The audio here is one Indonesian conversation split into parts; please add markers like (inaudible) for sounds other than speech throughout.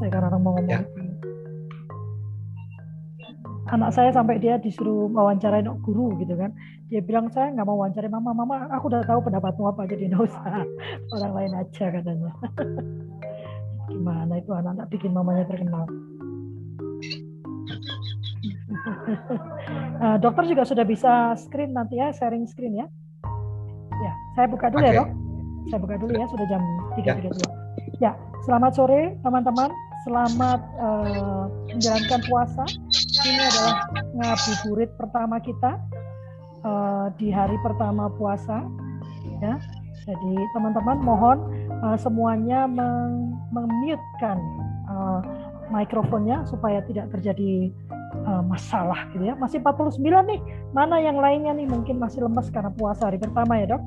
saya karena mau ngomong. Ya. anak saya sampai dia disuruh wawancarain guru gitu kan. Dia bilang saya nggak mau wawancarai mama. Mama aku udah tahu pendapatmu apa jadi nggak usah. (laughs) Orang lain aja katanya. (laughs) Gimana itu anak-anak bikin mamanya terkenal. Uh, (laughs) dokter juga sudah bisa screen nanti ya sharing screen ya. Ya saya buka dulu okay. ya dok. Saya buka dulu ya sudah jam 3.32 ya. ya selamat sore teman-teman selamat uh, menjalankan puasa ini adalah ngabuburit pertama kita uh, di hari pertama puasa ya jadi teman-teman mohon uh, semuanya meng-mute-kan uh, mikrofonnya supaya tidak terjadi uh, masalah gitu ya. Masih 49 nih. Mana yang lainnya nih mungkin masih lemes karena puasa hari pertama ya, Dok.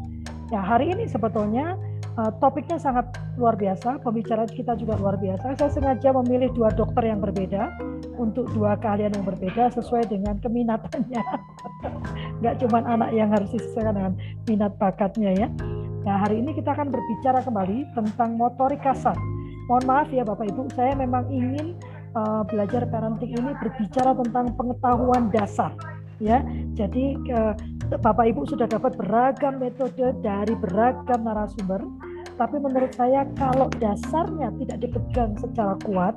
Ya, hari ini sebetulnya uh, topiknya sangat luar biasa, pembicaraan kita juga luar biasa. Saya sengaja memilih dua dokter yang berbeda untuk dua kalian yang berbeda sesuai dengan keminatannya. (laughs) Nggak cuma anak yang harus disesuaikan dengan minat bakatnya ya. Nah, hari ini kita akan berbicara kembali tentang motorik kasar. Mohon maaf ya Bapak Ibu, saya memang ingin uh, belajar parenting ini berbicara tentang pengetahuan dasar ya. Jadi Bapak Ibu sudah dapat beragam metode dari beragam narasumber, tapi menurut saya kalau dasarnya tidak dipegang secara kuat,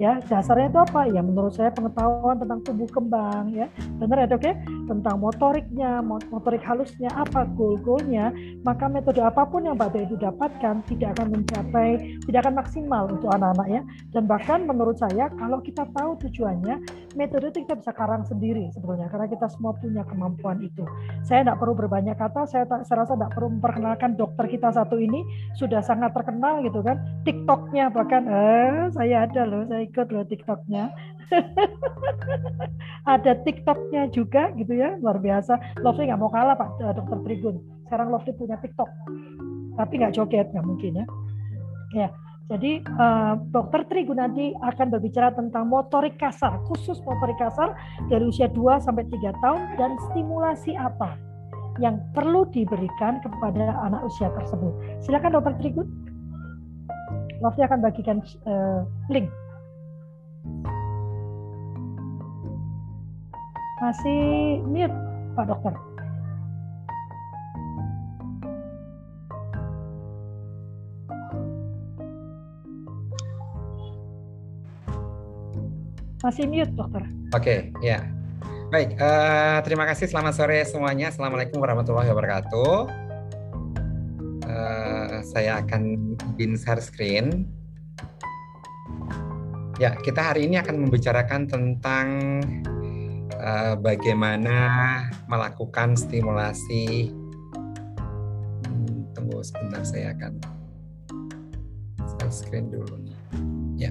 ya dasarnya itu apa? Ya menurut saya pengetahuan tentang tumbuh kembang ya. Benar ya dok ya? Tentang motoriknya motorik halusnya apa goal-goalnya maka metode apa pun yang pada itu dapatkan tidak akan mencapai tidak akan maksimal untuk anak-anak ya. Dan bahkan menurut saya kalau kita tahu tujuannya metode itu kita bisa karang sendiri sebetulnya karena kita semua punya kemampuan itu. Saya tidak perlu berbanyak kata saya, saya rasa tidak perlu memperkenalkan dokter kita satu ini sudah sangat terkenal gitu kan tiktoknya bahkan eh saya ada loh saya ikut loh TikToknya. (laughs) ada TikToknya juga gitu ya, luar biasa. Lovely nggak mau kalah Pak eh, Dokter Trigun. Sekarang Lovely punya TikTok, tapi nggak joget nggak mungkin ya. Ya, jadi uh, Dokter Trigun nanti akan berbicara tentang motorik kasar, khusus motorik kasar dari usia 2 sampai 3 tahun dan stimulasi apa yang perlu diberikan kepada anak usia tersebut. Silakan Dokter Trigun. Lovely akan bagikan uh, link masih mute, Pak Dokter. Masih mute, Dokter. Oke, okay, ya. Baik, uh, terima kasih. Selamat sore semuanya. Assalamualaikum warahmatullahi wabarakatuh. Uh, saya akan bikin share screen. Ya, kita hari ini akan membicarakan tentang uh, bagaimana melakukan stimulasi. Hmm, tunggu sebentar, saya akan share screen dulu. Ya.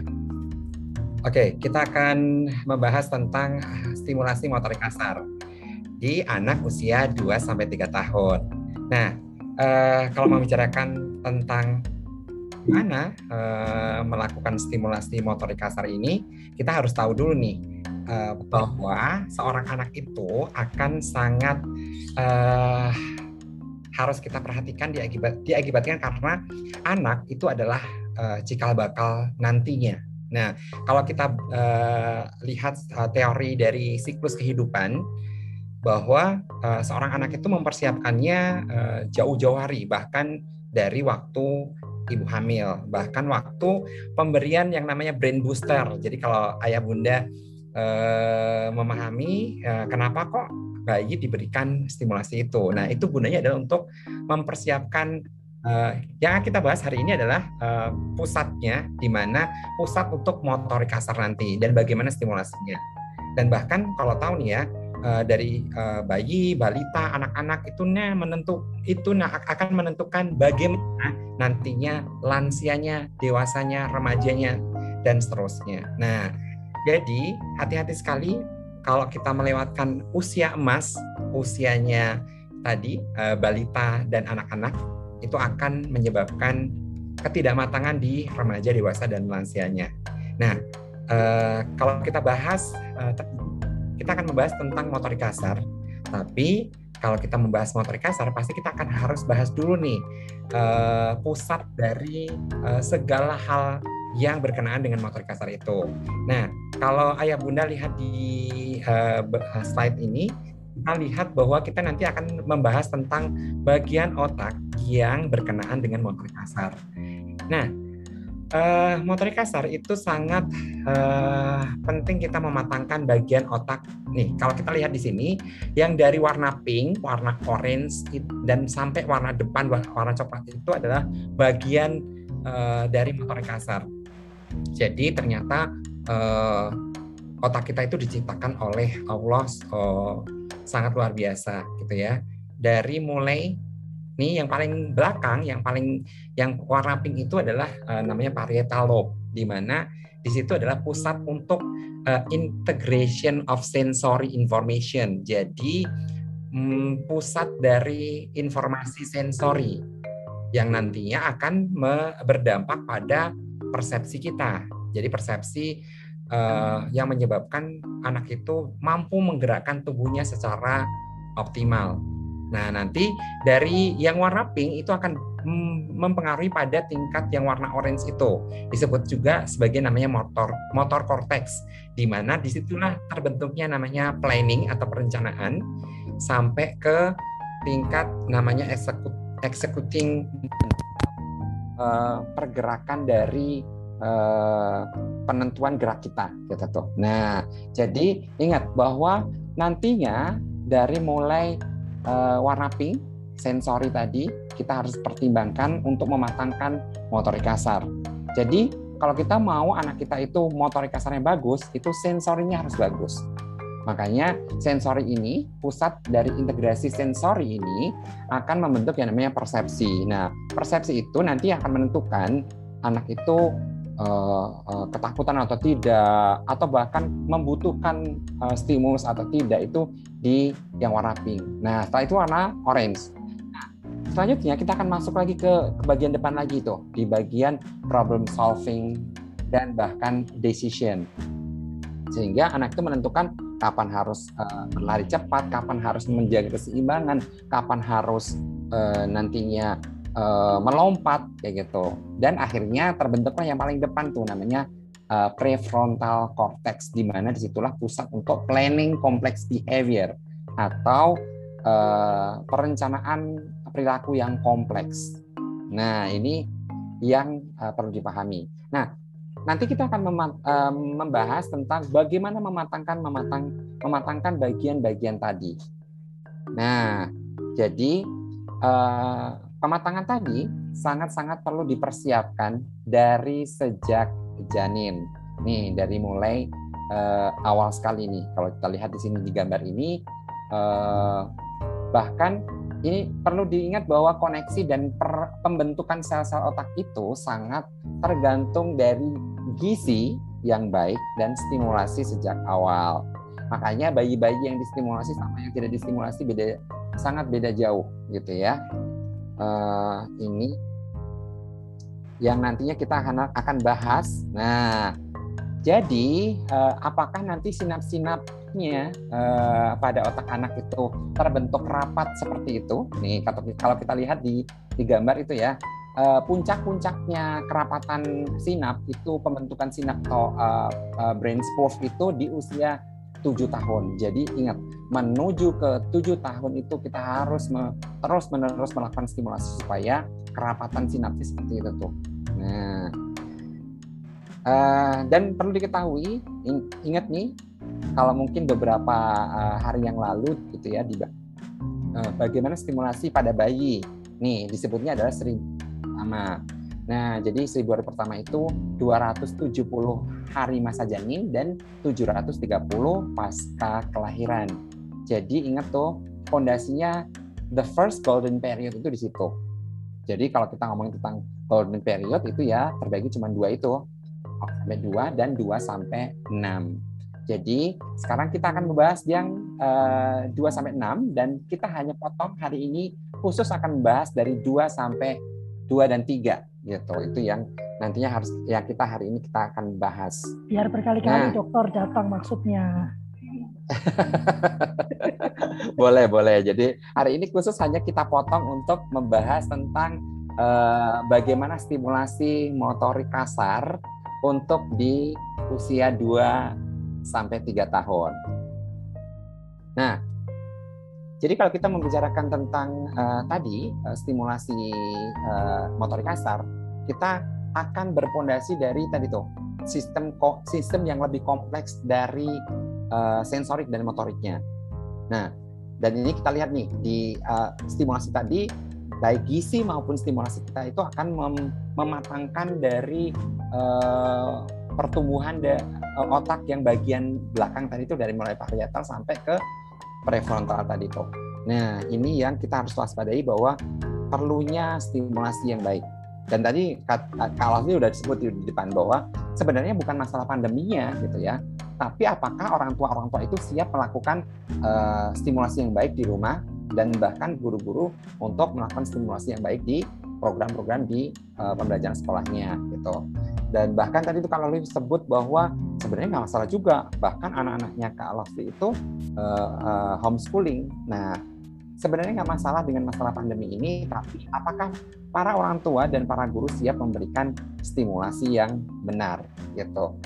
Oke, kita akan membahas tentang stimulasi motorik kasar di anak usia 2 sampai 3 tahun. Nah, uh, kalau membicarakan tentang gimana uh, melakukan stimulasi motorik kasar ini, kita harus tahu dulu nih uh, bahwa seorang anak itu akan sangat uh, harus kita perhatikan diakibat, diakibatkan karena anak itu adalah uh, cikal bakal nantinya. Nah, kalau kita uh, lihat uh, teori dari siklus kehidupan, bahwa uh, seorang anak itu mempersiapkannya jauh-jauh hari, bahkan dari waktu ibu hamil, bahkan waktu pemberian yang namanya brain booster. Jadi kalau ayah bunda eh, memahami eh, kenapa kok bayi diberikan stimulasi itu. Nah, itu gunanya adalah untuk mempersiapkan eh, yang kita bahas hari ini adalah eh, pusatnya di mana pusat untuk motorik kasar nanti dan bagaimana stimulasinya. Dan bahkan kalau tahu nih ya, uh, dari uh, bayi, balita, anak-anak itu nah menentu itu akan menentukan bagaimana nantinya lansianya, dewasanya, remajanya dan seterusnya. Nah, jadi hati-hati sekali kalau kita melewatkan usia emas, usianya tadi uh, balita dan anak-anak itu akan menyebabkan ketidakmatangan di remaja, dewasa dan lansianya. Nah, uh, kalau kita bahas uh, kita akan membahas tentang motorik kasar. Tapi kalau kita membahas motorik kasar, pasti kita akan harus bahas dulu nih uh, pusat dari uh, segala hal yang berkenaan dengan motorik kasar itu. Nah, kalau ayah bunda lihat di uh, slide ini, kita lihat bahwa kita nanti akan membahas tentang bagian otak yang berkenaan dengan motorik kasar. Nah, uh, motorik kasar itu sangat uh, penting kita mematangkan bagian otak. Nih, kalau kita lihat di sini, yang dari warna pink, warna orange, dan sampai warna depan warna coklat itu adalah bagian uh, dari motorik kasar. Jadi ternyata uh, otak kita itu diciptakan oleh Allah uh, sangat luar biasa, gitu ya. Dari mulai ini yang paling belakang, yang paling yang warna pink itu adalah uh, namanya parietal lobe, di mana di situ adalah pusat untuk uh, integration of sensory information. Jadi um, pusat dari informasi sensori yang nantinya akan berdampak pada persepsi kita. Jadi persepsi uh, yang menyebabkan anak itu mampu menggerakkan tubuhnya secara optimal. Nah, nanti dari yang warna pink itu akan mempengaruhi pada tingkat yang warna orange itu. Disebut juga sebagai namanya motor motor cortex, di mana di situlah terbentuknya namanya planning atau perencanaan sampai ke tingkat namanya execute, executing uh, pergerakan dari uh, penentuan gerak kita gitu tuh. Nah, jadi ingat bahwa nantinya dari mulai uh, warna pink sensori tadi kita harus pertimbangkan untuk mematangkan motorik kasar. Jadi kalau kita mau anak kita itu motorik kasarnya bagus, itu sensorinya harus bagus. Makanya sensori ini, pusat dari integrasi sensori ini akan membentuk yang namanya persepsi. Nah, persepsi itu nanti akan menentukan anak itu uh, uh, ketakutan atau tidak atau bahkan membutuhkan uh, stimulus atau tidak itu di yang warna pink. Nah, setelah itu warna orange. Nah, selanjutnya kita akan masuk lagi ke, ke bagian depan lagi itu di bagian problem solving dan bahkan decision. Sehingga anak itu menentukan kapan harus uh, berlari cepat, kapan harus menjaga keseimbangan, kapan harus nantinya uh, melompat kayak gitu dan akhirnya terbentuklah yang paling depan tuh namanya uh, prefrontal cortex di mana di situlah pusat untuk planning complex behavior atau uh, perencanaan perilaku yang kompleks. Nah ini yang uh, perlu dipahami. Nah nanti kita akan membahas tentang bagaimana mematangkan mematang mematangkan bagian-bagian tadi. Nah jadi Pematangan tadi sangat-sangat perlu dipersiapkan dari sejak janin. Nih, dari mulai uh, awal sekali nih. Kalau kita lihat di sini di gambar ini, uh, bahkan ini perlu diingat bahwa koneksi dan per, pembentukan sel-sel otak itu sangat tergantung dari gizi yang baik dan stimulasi sejak awal. Makanya bayi-bayi yang distimulasi sama yang tidak distimulasi beda sangat beda jauh gitu ya uh, ini yang nantinya kita akan akan bahas. Nah, jadi uh, apakah nanti sinap-sinapnya uh, pada otak anak itu terbentuk rapat seperti itu? Nih kalau kita lihat di di gambar itu ya, uh, puncak-puncaknya kerapatan sinap itu pembentukan sinap atau uh, uh, brain spoof itu di usia tujuh tahun. Jadi ingat, menuju ke tujuh tahun itu kita harus terus menerus melakukan stimulasi supaya kerapatan sinapsis seperti itu tuh. Nah, uh, dan perlu diketahui, ingat nih, kalau mungkin beberapa uh, hari yang lalu gitu ya, di uh, bagaimana stimulasi pada bayi. Nih disebutnya adalah sering sama. Nah, jadi seribu hari pertama itu 270 hari masa janin dan 730 pasca kelahiran. Jadi ingat tuh fondasinya the first golden period itu di situ. Jadi kalau kita ngomongin tentang golden period itu ya terbagi cuma dua itu sampai dua dan dua sampai enam. Jadi sekarang kita akan membahas yang uh, eh, 2 sampai 6 dan kita hanya potong hari ini khusus akan membahas dari 2 sampai 2 dan 3 gitu. Itu yang nantinya harus ya kita hari ini kita akan bahas. Biar berkali-kali nah, dokter datang maksudnya. (laughs) Boleh boleh. Jadi hari ini khusus hanya kita potong untuk membahas tentang uh, bagaimana stimulasi motorik kasar untuk di usia 2 sampai 3 tahun. Nah, jadi kalau kita membicarakan tentang uh, tadi uh, stimulasi uh, motorik kasar, kita akan berpondasi dari tadi tuh sistem sistem yang lebih kompleks dari uh, sensorik dan motoriknya. Nah, dan ini kita lihat nih di uh, stimulasi tadi baik gizi maupun stimulasi kita itu akan mem mematangkan dari uh, pertumbuhan uh, otak yang bagian belakang tadi itu dari mulai parietal sampai ke prefrontal tadi itu. Nah, ini yang kita harus waspadai bahwa perlunya stimulasi yang baik. Dan tadi kalau ini sudah disebut di depan bahwa sebenarnya bukan masalah pandeminya gitu ya, tapi apakah orang tua orang tua itu siap melakukan uh, stimulasi yang baik di rumah dan bahkan guru-guru untuk melakukan stimulasi yang baik di program-program di uh, pembelajaran sekolahnya gitu. Dan bahkan tadi itu kalau sebut bahwa sebenarnya nggak masalah juga, bahkan anak-anaknya Kak Lofty itu uh, uh, homeschooling. Nah, sebenarnya nggak masalah dengan masalah pandemi ini, tapi apakah para orang tua dan para guru siap memberikan stimulasi yang benar gitu.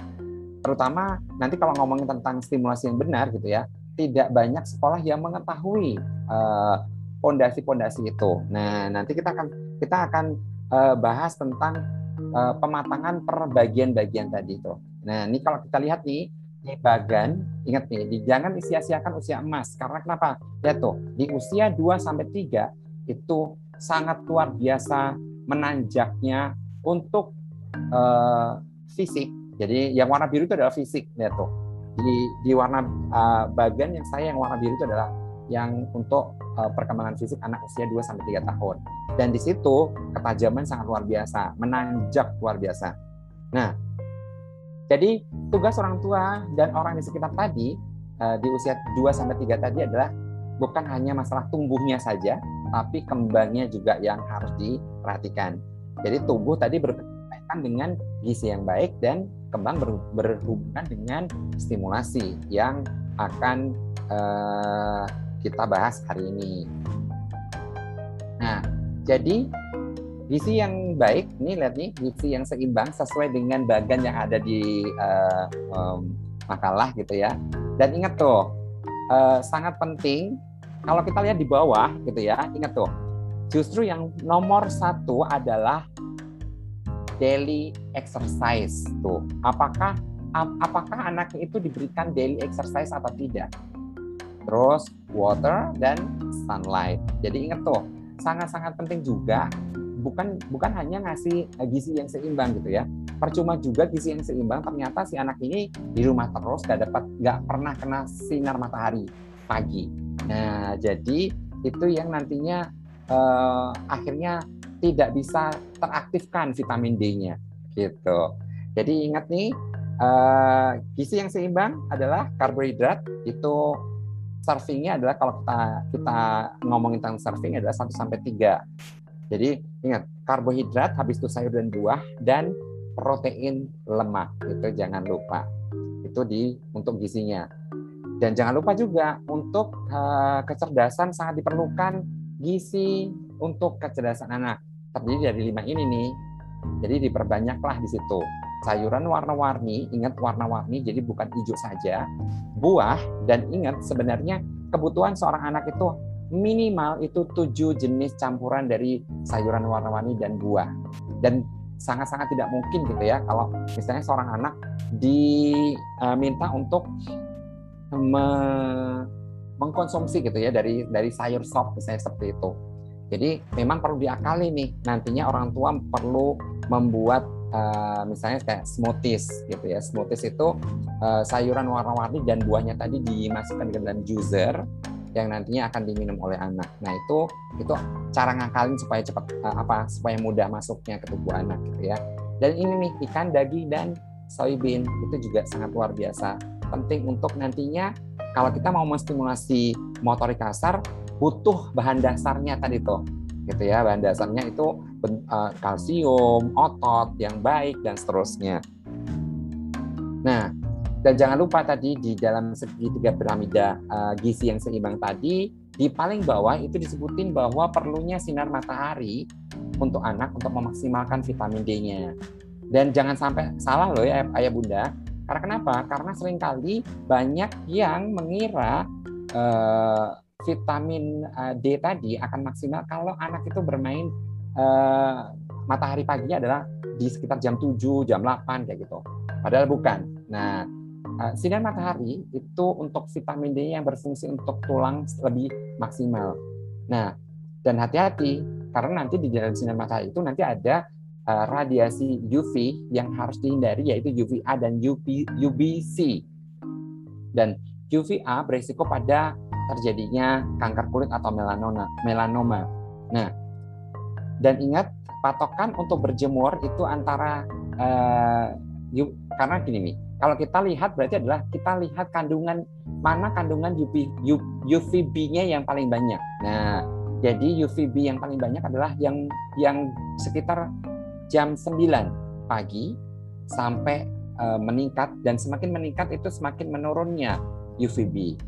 Terutama nanti kalau ngomongin tentang stimulasi yang benar gitu ya, tidak banyak sekolah yang mengetahui pondasi-pondasi uh, itu. Nah, nanti kita akan kita akan uh, bahas tentang uh, pematangan per bagian-bagian tadi itu. Nah, ini kalau kita lihat nih di bagan, ingat nih, di, jangan sia-siakan usia emas. Karena kenapa? Lihat tuh, di usia 2 sampai 3 itu sangat luar biasa menanjaknya untuk uh, fisik. Jadi yang warna biru itu adalah fisik, lihat tuh di di warna uh, bagian yang saya yang warna biru itu adalah yang untuk uh, perkembangan fisik anak usia 2 sampai 3 tahun. Dan di situ ketajaman sangat luar biasa, menanjak luar biasa. Nah, jadi tugas orang tua dan orang di sekitar tadi uh, di usia 2 sampai 3 tadi adalah bukan hanya masalah tumbuhnya saja, tapi kembangnya juga yang harus diperhatikan. Jadi tumbuh tadi berkaitan dengan gizi yang baik dan kembang ber, berhubungan dengan stimulasi yang akan uh, kita bahas hari ini. Nah, jadi gizi yang baik, ini lihat nih gizi yang seimbang sesuai dengan bagan yang ada di uh, um, makalah gitu ya. Dan ingat tuh, uh, sangat penting kalau kita lihat di bawah gitu ya, ingat tuh, justru yang nomor satu adalah daily exercise tuh. Apakah apakah anaknya itu diberikan daily exercise atau tidak? Terus water dan sunlight. Jadi ingat tuh, sangat-sangat penting juga bukan bukan hanya ngasih gizi yang seimbang gitu ya. Percuma juga gizi yang seimbang ternyata si anak ini di rumah terus gak dapat gak pernah kena sinar matahari pagi. Nah, jadi itu yang nantinya uh, akhirnya tidak bisa teraktifkan vitamin D-nya gitu. Jadi ingat nih uh, gizi yang seimbang adalah karbohidrat itu servingnya adalah kalau kita kita ngomongin tentang serving adalah 1 sampai 3. Jadi ingat karbohidrat habis itu sayur dan buah dan protein lemak itu jangan lupa. Itu di untuk gizinya. Dan jangan lupa juga untuk uh, kecerdasan sangat diperlukan gizi untuk kecerdasan anak terdiri dari lima ini nih. Jadi diperbanyaklah di situ. Sayuran warna-warni, ingat warna-warni, jadi bukan hijau saja. Buah, dan ingat sebenarnya kebutuhan seorang anak itu minimal itu tujuh jenis campuran dari sayuran warna-warni dan buah. Dan sangat-sangat tidak mungkin gitu ya kalau misalnya seorang anak diminta untuk me mengkonsumsi gitu ya dari dari sayur sop misalnya seperti itu jadi memang perlu diakali nih nantinya orang tua perlu membuat uh, misalnya kayak smoothies gitu ya. Smoothies itu uh, sayuran warna-warni dan buahnya tadi dimasukkan ke dalam juicer yang nantinya akan diminum oleh anak. Nah itu itu cara ngakalin supaya cepat uh, apa supaya mudah masuknya ke tubuh anak gitu ya. Dan ini nih ikan, daging dan soybean itu juga sangat luar biasa penting untuk nantinya kalau kita mau menstimulasi motorik kasar butuh bahan dasarnya tadi tuh gitu ya bahan dasarnya itu kalsium otot yang baik dan seterusnya nah dan jangan lupa tadi di dalam segitiga piramida uh, gizi yang seimbang tadi di paling bawah itu disebutin bahwa perlunya sinar matahari untuk anak untuk memaksimalkan vitamin D-nya Dan jangan sampai salah loh ya ayah bunda. Karena kenapa? Karena sering kali banyak yang mengira uh, vitamin D tadi akan maksimal kalau anak itu bermain uh, matahari paginya adalah di sekitar jam 7, jam 8 kayak gitu. Padahal bukan. Nah, sinar matahari itu untuk vitamin D yang berfungsi untuk tulang lebih maksimal. Nah, dan hati-hati karena nanti di dalam sinar matahari itu nanti ada uh, radiasi UV yang harus dihindari yaitu UVA dan UV, UVC. Dan UVA berisiko pada terjadinya kanker kulit atau melanoma. melanoma. Nah, dan ingat patokan untuk berjemur itu antara uh, karena gini nih, kalau kita lihat berarti adalah kita lihat kandungan mana kandungan UV, UVB-nya yang paling banyak. Nah, jadi UVB yang paling banyak adalah yang yang sekitar jam 9 pagi sampai uh, meningkat dan semakin meningkat itu semakin menurunnya UVB.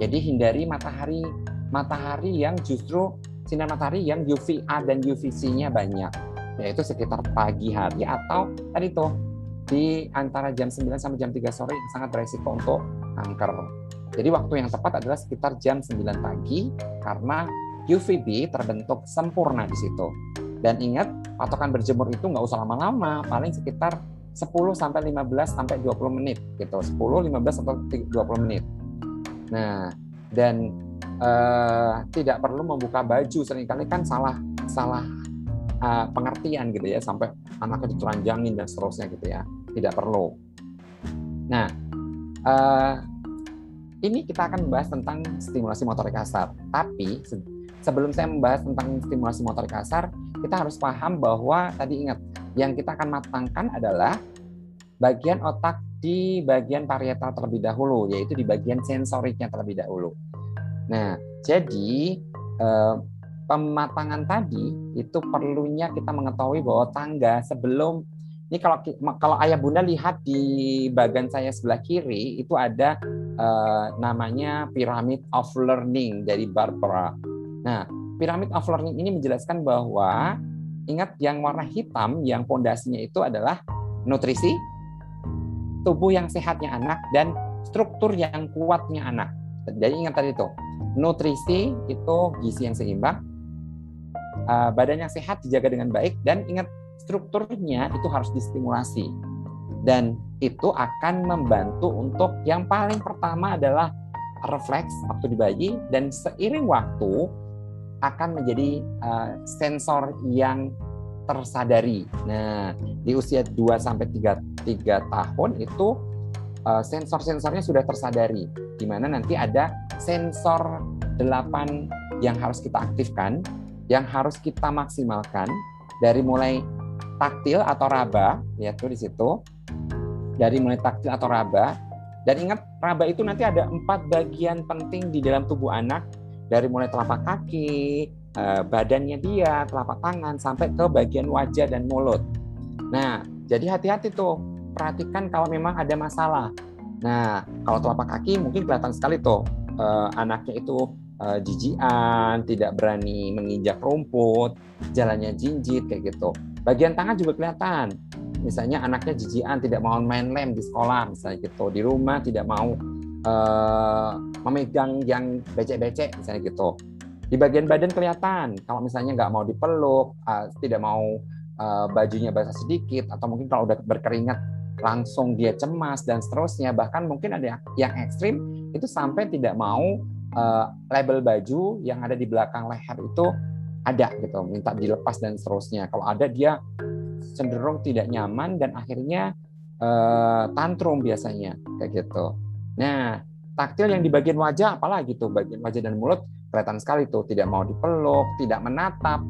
Jadi hindari matahari matahari yang justru sinar matahari yang UVA dan UVC-nya banyak, yaitu sekitar pagi hari atau tadi tuh di antara jam 9 sampai jam 3 sore yang sangat beresiko untuk kanker. Jadi waktu yang tepat adalah sekitar jam 9 pagi karena UVB terbentuk sempurna di situ. Dan ingat, patokan berjemur itu nggak usah lama-lama, paling sekitar 10 sampai 15 sampai 20 menit gitu. 10, 15 atau 20 menit. Nah, dan eh, tidak perlu membuka baju sering kali kan salah salah uh, pengertian gitu ya sampai anaknya diteranjangin dan seterusnya gitu ya. Tidak perlu. Nah, uh, ini kita akan membahas tentang stimulasi motorik kasar. Tapi sebelum saya membahas tentang stimulasi motor kasar, kita harus paham bahwa tadi ingat yang kita akan matangkan adalah bagian otak di bagian parietal terlebih dahulu, yaitu di bagian sensoriknya terlebih dahulu. Nah, jadi eh, pematangan tadi itu perlunya kita mengetahui bahwa tangga sebelum ini kalau kalau ayah bunda lihat di bagian saya sebelah kiri itu ada eh, namanya Pyramid of Learning dari Barbara Nah, piramid of learning ini menjelaskan bahwa ingat yang warna hitam yang pondasinya itu adalah nutrisi, tubuh yang sehatnya anak dan struktur yang kuatnya anak. Jadi ingat tadi itu, nutrisi itu gizi yang seimbang, eh, badan yang sehat dijaga dengan baik dan ingat strukturnya itu harus distimulasi. Dan itu akan membantu untuk yang paling pertama adalah refleks waktu di bayi dan seiring waktu akan menjadi uh, sensor yang tersadari. Nah, di usia 2 sampai 3 3 tahun itu uh, sensor-sensornya sudah tersadari di mana nanti ada sensor 8 yang harus kita aktifkan, yang harus kita maksimalkan dari mulai taktil atau raba, yaitu di situ. Dari mulai taktil atau raba dan ingat raba itu nanti ada empat bagian penting di dalam tubuh anak dari mulai telapak kaki, eh, badannya dia, telapak tangan sampai ke bagian wajah dan mulut. Nah, jadi hati-hati tuh, perhatikan kalau memang ada masalah. Nah, kalau telapak kaki mungkin kelihatan sekali tuh eh, anaknya itu eh, jijian, tidak berani menginjak rumput, jalannya jinjit kayak gitu. Bagian tangan juga kelihatan. Misalnya anaknya jijian, tidak mau main lem di sekolah, misalnya gitu. Di rumah tidak mau uh, memegang yang becek-becek misalnya gitu. Di bagian badan kelihatan kalau misalnya nggak mau dipeluk, uh, tidak mau uh, bajunya basah sedikit, atau mungkin kalau udah berkeringat langsung dia cemas dan seterusnya. Bahkan mungkin ada yang ekstrim itu sampai tidak mau uh, label baju yang ada di belakang leher itu ada gitu, minta dilepas dan seterusnya. Kalau ada dia cenderung tidak nyaman dan akhirnya uh, tantrum biasanya kayak gitu. Nah, taktil yang di bagian wajah apalagi tuh bagian wajah dan mulut kelihatan sekali tuh tidak mau dipeluk, tidak menatap,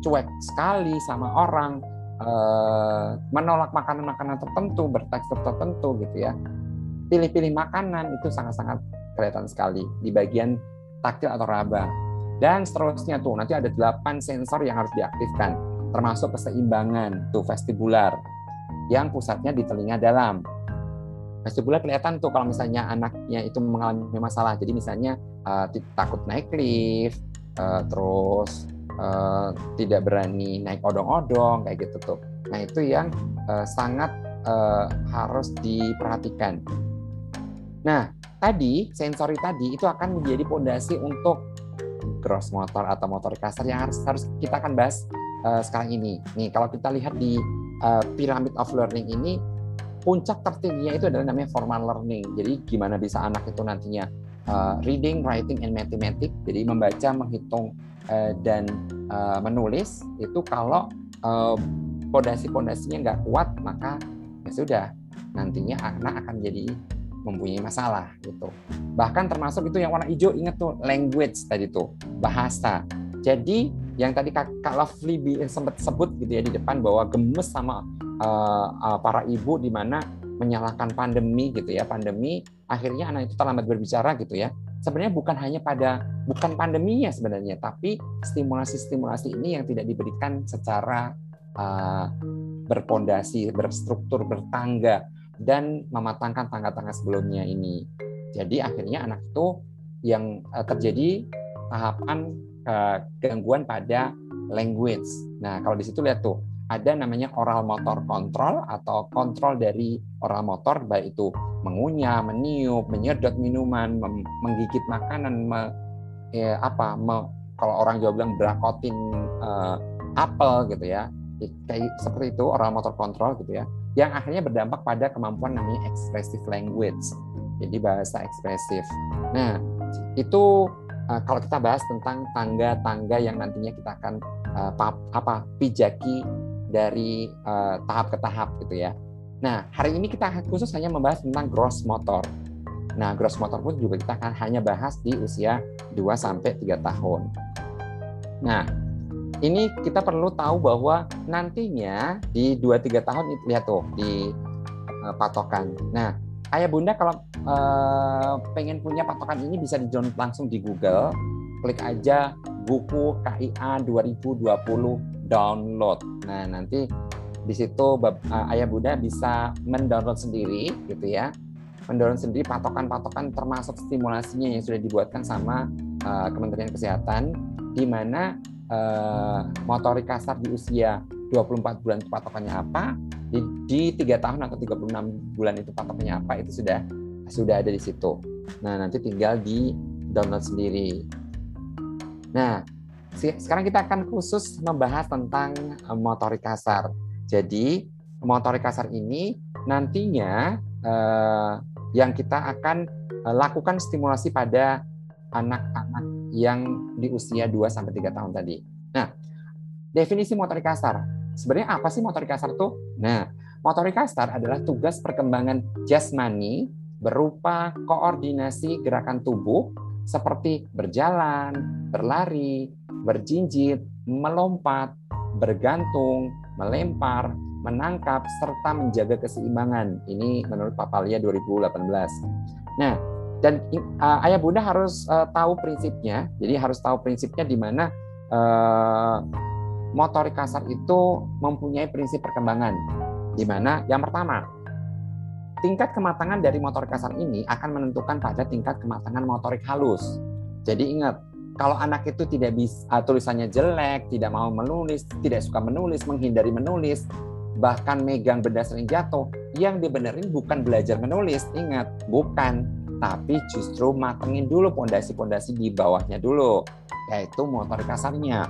cuek sekali sama orang, eh, menolak makanan-makanan tertentu, bertekstur tertentu gitu ya. Pilih-pilih makanan itu sangat-sangat kelihatan sekali di bagian taktil atau raba. Dan seterusnya tuh nanti ada delapan sensor yang harus diaktifkan, termasuk keseimbangan tuh vestibular yang pusatnya di telinga dalam vestibular kelihatan tuh kalau misalnya anaknya itu mengalami masalah. Jadi misalnya uh, takut naik lift, uh, terus uh, tidak berani naik odong-odong kayak gitu tuh. Nah itu yang uh, sangat uh, harus diperhatikan. Nah, tadi sensori tadi itu akan menjadi pondasi untuk gross motor atau motorik kasar yang harus harus kita akan bahas uh, sekarang ini. Nih, kalau kita lihat di uh, pyramid of learning ini puncak tertingginya itu adalah namanya formal learning. Jadi gimana bisa anak itu nantinya uh, reading, writing, and mathematics. Jadi membaca, menghitung, uh, dan uh, menulis itu kalau uh, pondasi-pondasinya nggak kuat maka ya sudah nantinya anak akan jadi mempunyai masalah gitu. Bahkan termasuk itu yang warna hijau ingat tuh language tadi tuh bahasa. Jadi yang tadi Kak Lovely sempat sebut gitu ya di depan bahwa gemes sama uh, uh, para ibu di mana menyalahkan pandemi gitu ya pandemi akhirnya anak itu terlambat berbicara gitu ya sebenarnya bukan hanya pada bukan pandeminya sebenarnya tapi stimulasi-stimulasi ini yang tidak diberikan secara uh, berpondasi berstruktur bertangga dan mematangkan tangga-tangga sebelumnya ini. Jadi akhirnya anak itu yang uh, terjadi tahapan uh, gangguan pada language. Nah, kalau di situ lihat tuh ada namanya oral motor control atau kontrol dari oral motor baik itu mengunyah, meniup, menyedot minuman, menggigit makanan, me, ya, apa me, kalau orang Jawa bilang brakotin uh, apel gitu ya. Kayak seperti itu oral motor control gitu ya yang akhirnya berdampak pada kemampuan namanya expressive language. Jadi bahasa ekspresif. Nah, itu uh, kalau kita bahas tentang tangga-tangga yang nantinya kita akan uh, apa pijaki dari uh, tahap ke tahap gitu ya. Nah, hari ini kita khusus hanya membahas tentang gross motor. Nah, gross motor pun juga kita akan hanya bahas di usia 2 sampai 3 tahun. Nah, ini kita perlu tahu bahwa nantinya di 2-3 tahun lihat tuh di uh, patokan. Nah, ayah bunda kalau uh, pengen punya patokan ini bisa di langsung di Google, klik aja buku KIA 2020 download. Nah, nanti di situ uh, ayah bunda bisa mendownload sendiri gitu ya. Mendownload sendiri patokan-patokan termasuk stimulasinya yang sudah dibuatkan sama uh, Kementerian Kesehatan di mana uh, motorik kasar di usia 24 bulan itu patokannya apa, di, di 3 tahun atau 36 bulan itu patokannya apa, itu sudah sudah ada di situ. Nah, nanti tinggal di download sendiri. Nah, sekarang kita akan khusus membahas tentang eh, motorik kasar. Jadi, motorik kasar ini nantinya eh, yang kita akan eh, lakukan stimulasi pada anak-anak yang di usia 2 sampai 3 tahun tadi. Nah, definisi motorik kasar. Sebenarnya apa sih motorik kasar tuh? Nah, motorik kasar adalah tugas perkembangan jasmani berupa koordinasi gerakan tubuh seperti berjalan, berlari, berjinjit, melompat, bergantung, melempar, menangkap, serta menjaga keseimbangan. Ini menurut Papalia 2018. Nah, dan uh, ayah bunda harus uh, tahu prinsipnya jadi harus tahu prinsipnya di mana uh, motorik kasar itu mempunyai prinsip perkembangan di mana yang pertama tingkat kematangan dari motorik kasar ini akan menentukan pada tingkat kematangan motorik halus jadi ingat kalau anak itu tidak bisa uh, tulisannya jelek tidak mau menulis tidak suka menulis menghindari menulis bahkan megang benda sering jatuh yang dibenerin bukan belajar menulis ingat bukan tapi justru matengin dulu pondasi-pondasi di bawahnya dulu, yaitu motor kasarnya.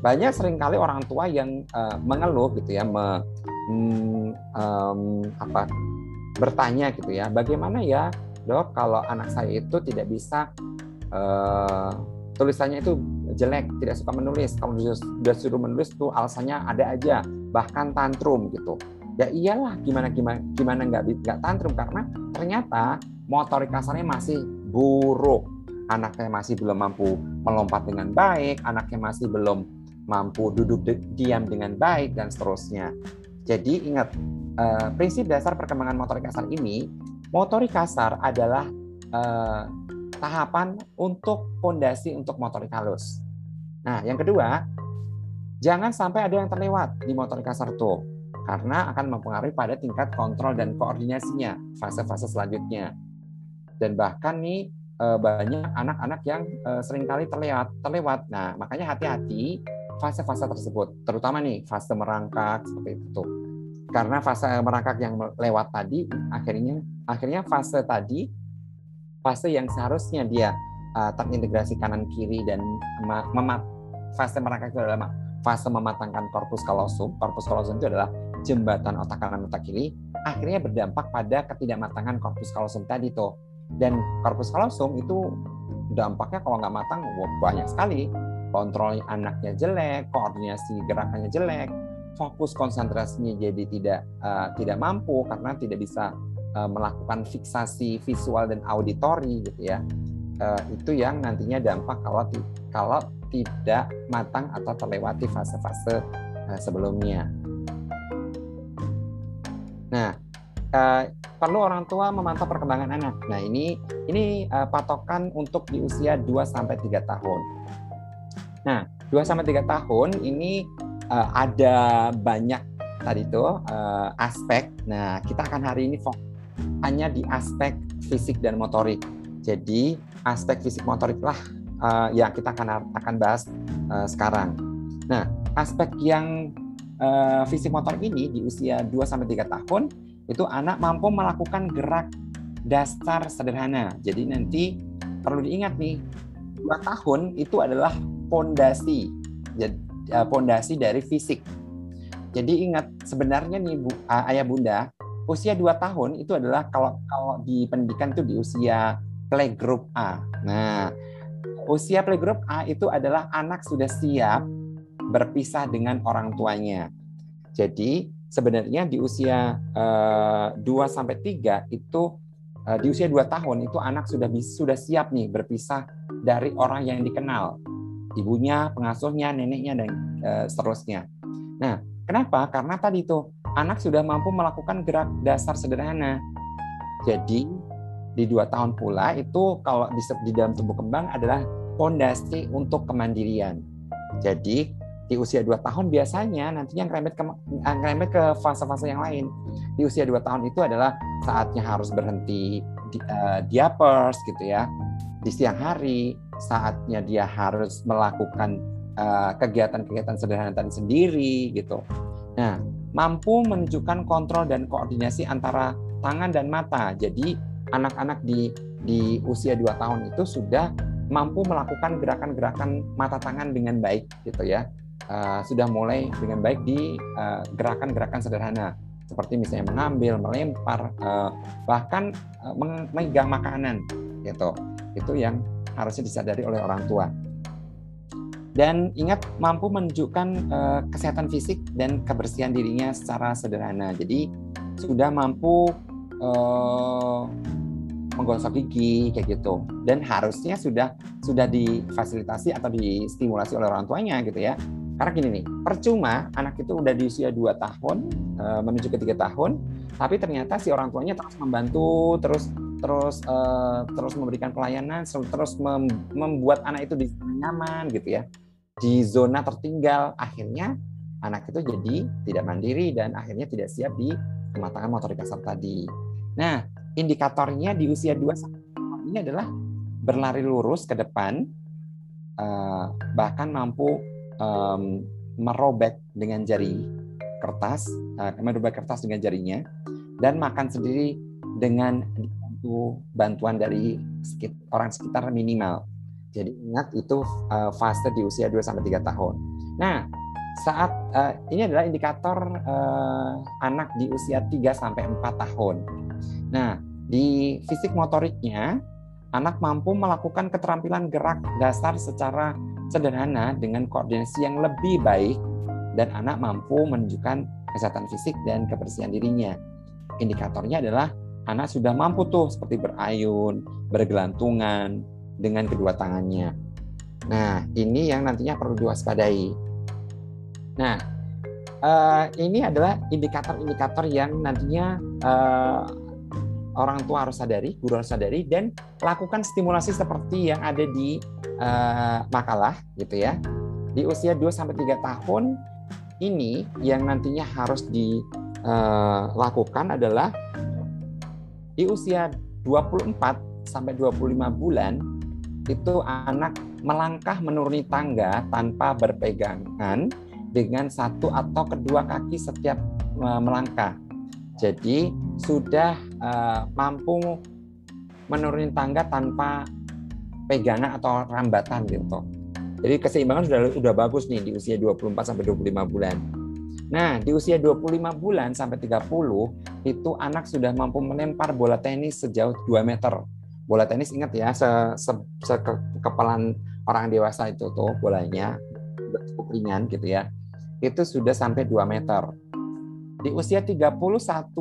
Banyak sering kali orang tua yang uh, mengeluh gitu ya, me, um, apa, bertanya gitu ya, bagaimana ya dok kalau anak saya itu tidak bisa uh, tulisannya itu jelek, tidak suka menulis. Kalau sudah suruh menulis tuh alasannya ada aja, bahkan tantrum gitu. Ya iyalah, gimana gimana gimana nggak nggak tantrum karena ternyata motorik kasarnya masih buruk. Anaknya masih belum mampu melompat dengan baik, anaknya masih belum mampu duduk diam dengan baik dan seterusnya. Jadi ingat uh, prinsip dasar perkembangan motorik kasar ini, motorik kasar adalah uh, tahapan untuk fondasi untuk motorik halus. Nah, yang kedua, jangan sampai ada yang terlewat di motorik kasar tuh karena akan mempengaruhi pada tingkat kontrol dan koordinasinya fase-fase selanjutnya dan bahkan nih eh, banyak anak-anak yang eh, sering kali terlewat terlewat. Nah, makanya hati-hati fase-fase tersebut, terutama nih fase merangkak seperti itu. karena fase merangkak yang lewat tadi akhirnya akhirnya fase tadi fase yang seharusnya dia uh, terintegrasi kanan kiri dan memat fase merangkak itu adalah fase mematangkan korpus kalosum. Korpus kalosum itu adalah jembatan otak kanan otak kiri. Akhirnya berdampak pada ketidakmatangan korpus kalosum tadi tuh. Dan korpus kalosum itu dampaknya kalau nggak matang banyak sekali. Kontrol anaknya jelek, koordinasi gerakannya jelek, fokus konsentrasinya jadi tidak uh, tidak mampu karena tidak bisa uh, melakukan fiksasi visual dan auditori gitu ya uh, itu yang nantinya dampak kalau kalau tidak matang atau terlewati fase-fase uh, sebelumnya. Nah, perlu orang tua memantau perkembangan anak. Nah, ini ini patokan untuk di usia 2 sampai 3 tahun. Nah, 2 sampai 3 tahun ini ada banyak tadi itu aspek. Nah, kita akan hari ini fokus hanya di aspek fisik dan motorik. Jadi, aspek fisik motorik lah uh, yang kita akan akan bahas uh, sekarang. Nah, aspek yang uh, fisik motorik ini di usia 2 sampai 3 tahun itu anak mampu melakukan gerak dasar sederhana. Jadi nanti perlu diingat nih, 2 tahun itu adalah pondasi. Eh, pondasi dari fisik. Jadi ingat sebenarnya nih Bu, ayah bunda, usia 2 tahun itu adalah kalau kalau di pendidikan itu di usia playgroup A. Nah, usia playgroup A itu adalah anak sudah siap berpisah dengan orang tuanya. Jadi sebenarnya di usia uh, eh, 2 sampai 3 itu uh, di usia 2 tahun itu anak sudah sudah siap nih berpisah dari orang yang dikenal ibunya, pengasuhnya, neneknya dan e, seterusnya. Nah, kenapa? Karena tadi itu anak sudah mampu melakukan gerak dasar sederhana. Jadi di dua tahun pula itu kalau di, di dalam tumbuh kembang adalah fondasi untuk kemandirian. Jadi di usia dua tahun biasanya nantinya ngerembet ke ngerembet ke fase-fase yang lain. Di usia dua tahun itu adalah saatnya harus berhenti di, uh, diapers gitu ya di siang hari saatnya dia harus melakukan eh, kegiatan-kegiatan uh, sederhana tadi sendiri gitu. Nah, mampu menunjukkan kontrol dan koordinasi antara tangan dan mata. Jadi anak-anak di di usia 2 tahun itu sudah mampu melakukan gerakan-gerakan mata tangan dengan baik gitu ya. Uh, sudah mulai dengan baik di eh, gerakan-gerakan uh, sederhana seperti misalnya mengambil, melempar, uh, bahkan uh, memegang makanan gitu itu yang harusnya disadari oleh orang tua dan ingat mampu menunjukkan uh, kesehatan fisik dan kebersihan dirinya secara sederhana. Jadi sudah mampu uh, menggosok gigi kayak gitu. Dan harusnya sudah sudah difasilitasi atau distimulasi oleh orang tuanya gitu ya. Karena gini nih percuma anak itu udah di usia 2 tahun uh, menuju ke tiga tahun tapi ternyata si orang tuanya terus membantu terus terus uh, terus memberikan pelayanan, terus mem membuat anak itu nyaman gitu ya, di zona tertinggal, akhirnya anak itu jadi tidak mandiri dan akhirnya tidak siap di kematangan motorik kasar tadi. Nah, indikatornya di usia 2 tahun ini adalah berlari lurus ke depan, uh, bahkan mampu merobek dengan jari kertas, uh, merobek kertas dengan jarinya, dan makan sendiri dengan bantuan dari orang sekitar minimal. Jadi ingat itu uh, fase di usia 2 sampai 3 tahun. Nah, saat uh, ini adalah indikator uh, anak di usia 3 sampai 4 tahun. Nah, di fisik motoriknya anak mampu melakukan keterampilan gerak dasar secara sederhana dengan koordinasi yang lebih baik dan anak mampu menunjukkan kesehatan fisik dan kebersihan dirinya. Indikatornya adalah anak sudah mampu tuh seperti berayun, bergelantungan dengan kedua tangannya. Nah, ini yang nantinya perlu diwaspadai. Nah, uh, ini adalah indikator-indikator yang nantinya uh, orang tua harus sadari, guru harus sadari, dan lakukan stimulasi seperti yang ada di uh, makalah, gitu ya. Di usia 2 sampai 3 tahun ini yang nantinya harus dilakukan adalah di usia 24 sampai 25 bulan itu anak melangkah menuruni tangga tanpa berpegangan dengan satu atau kedua kaki setiap melangkah. Jadi sudah uh, mampu menuruni tangga tanpa pegangan atau rambatan gitu. Jadi keseimbangan sudah sudah bagus nih di usia 24 sampai 25 bulan. Nah, di usia 25 bulan sampai 30 itu anak sudah mampu melempar bola tenis sejauh 2 meter. Bola tenis ingat ya, se, se, se ke, kepalan orang dewasa itu tuh bolanya cukup ringan gitu ya. Itu sudah sampai 2 meter. Di usia 31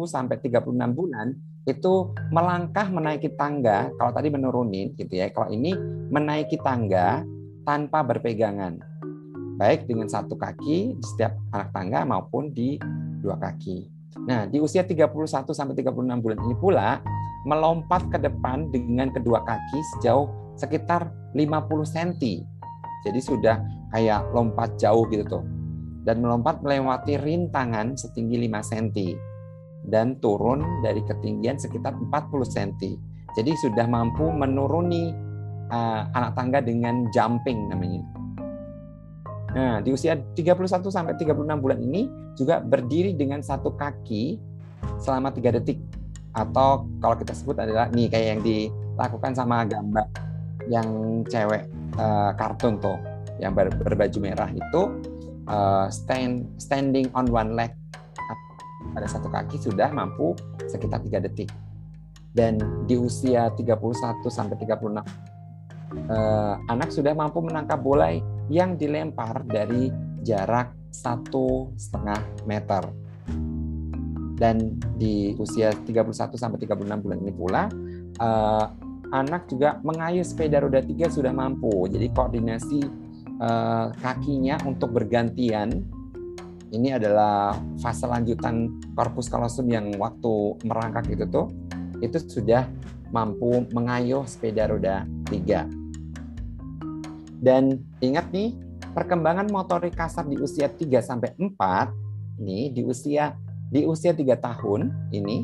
sampai 36 bulan itu melangkah menaiki tangga, kalau tadi menurunin gitu ya. Kalau ini menaiki tangga tanpa berpegangan. Baik dengan satu kaki di setiap anak tangga maupun di dua kaki. Nah, di usia 31 sampai 36 bulan ini pula melompat ke depan dengan kedua kaki sejauh sekitar 50 cm. Jadi sudah kayak lompat jauh gitu tuh. Dan melompat melewati rintangan setinggi 5 cm dan turun dari ketinggian sekitar 40 cm. Jadi sudah mampu menuruni uh, anak tangga dengan jumping namanya. Nah, di usia 31 sampai 36 bulan ini juga berdiri dengan satu kaki selama tiga detik. Atau kalau kita sebut adalah nih kayak yang dilakukan sama gambar yang cewek uh, kartun tuh yang ber, berbaju merah itu uh, stand standing on one leg. Pada satu kaki sudah mampu sekitar tiga detik. Dan di usia 31 sampai 36 eh, anak sudah mampu menangkap bola yang dilempar dari jarak satu setengah meter. Dan di usia 31 sampai 36 bulan ini pula, eh, anak juga mengayuh sepeda roda tiga sudah mampu. Jadi koordinasi eh, kakinya untuk bergantian ini adalah fase lanjutan korpus kalosum yang waktu merangkak itu tuh itu sudah mampu mengayuh sepeda roda tiga. Dan ingat nih, perkembangan motorik kasar di usia 3 sampai 4 nih di usia di usia 3 tahun ini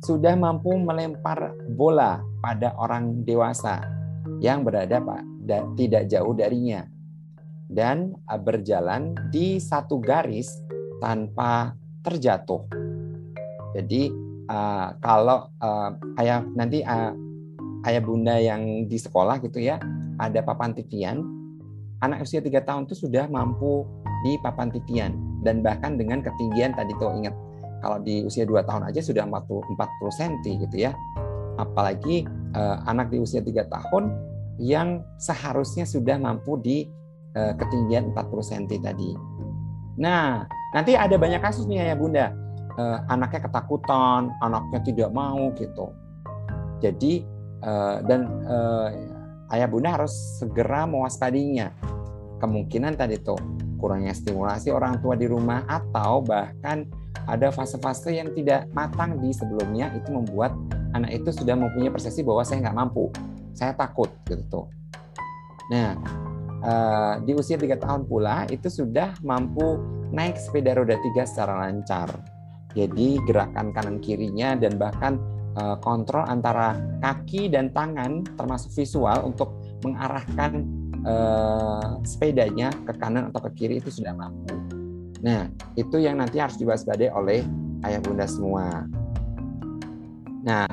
sudah mampu melempar bola pada orang dewasa yang berada Pak tidak jauh darinya dan berjalan di satu garis tanpa terjatuh. Jadi uh, kalau uh, ayah nanti uh, ayah bunda yang di sekolah gitu ya ada papan titian, anak usia 3 tahun itu sudah mampu di papan titian dan bahkan dengan ketinggian tadi tuh ingat kalau di usia 2 tahun aja sudah 40 40 cm gitu ya. Apalagi eh, anak di usia 3 tahun yang seharusnya sudah mampu di eh, ketinggian 40 cm tadi. Nah, nanti ada banyak kasus nih ya Bunda. Eh, anaknya ketakutan, anaknya tidak mau gitu. Jadi eh, dan eh, ayah bunda harus segera mewaspadinya. Kemungkinan tadi tuh kurangnya stimulasi orang tua di rumah atau bahkan ada fase-fase yang tidak matang di sebelumnya itu membuat anak itu sudah mempunyai persepsi bahwa saya nggak mampu, saya takut gitu tuh. Nah, eh, di usia tiga tahun pula itu sudah mampu naik sepeda roda tiga secara lancar. Jadi gerakan kanan kirinya dan bahkan Eh, kontrol antara kaki dan tangan termasuk visual untuk mengarahkan uh, sepedanya ke kanan atau ke kiri itu sudah mampu. Nah, itu yang nanti harus diwaspadai oleh ayah bunda semua. Nah,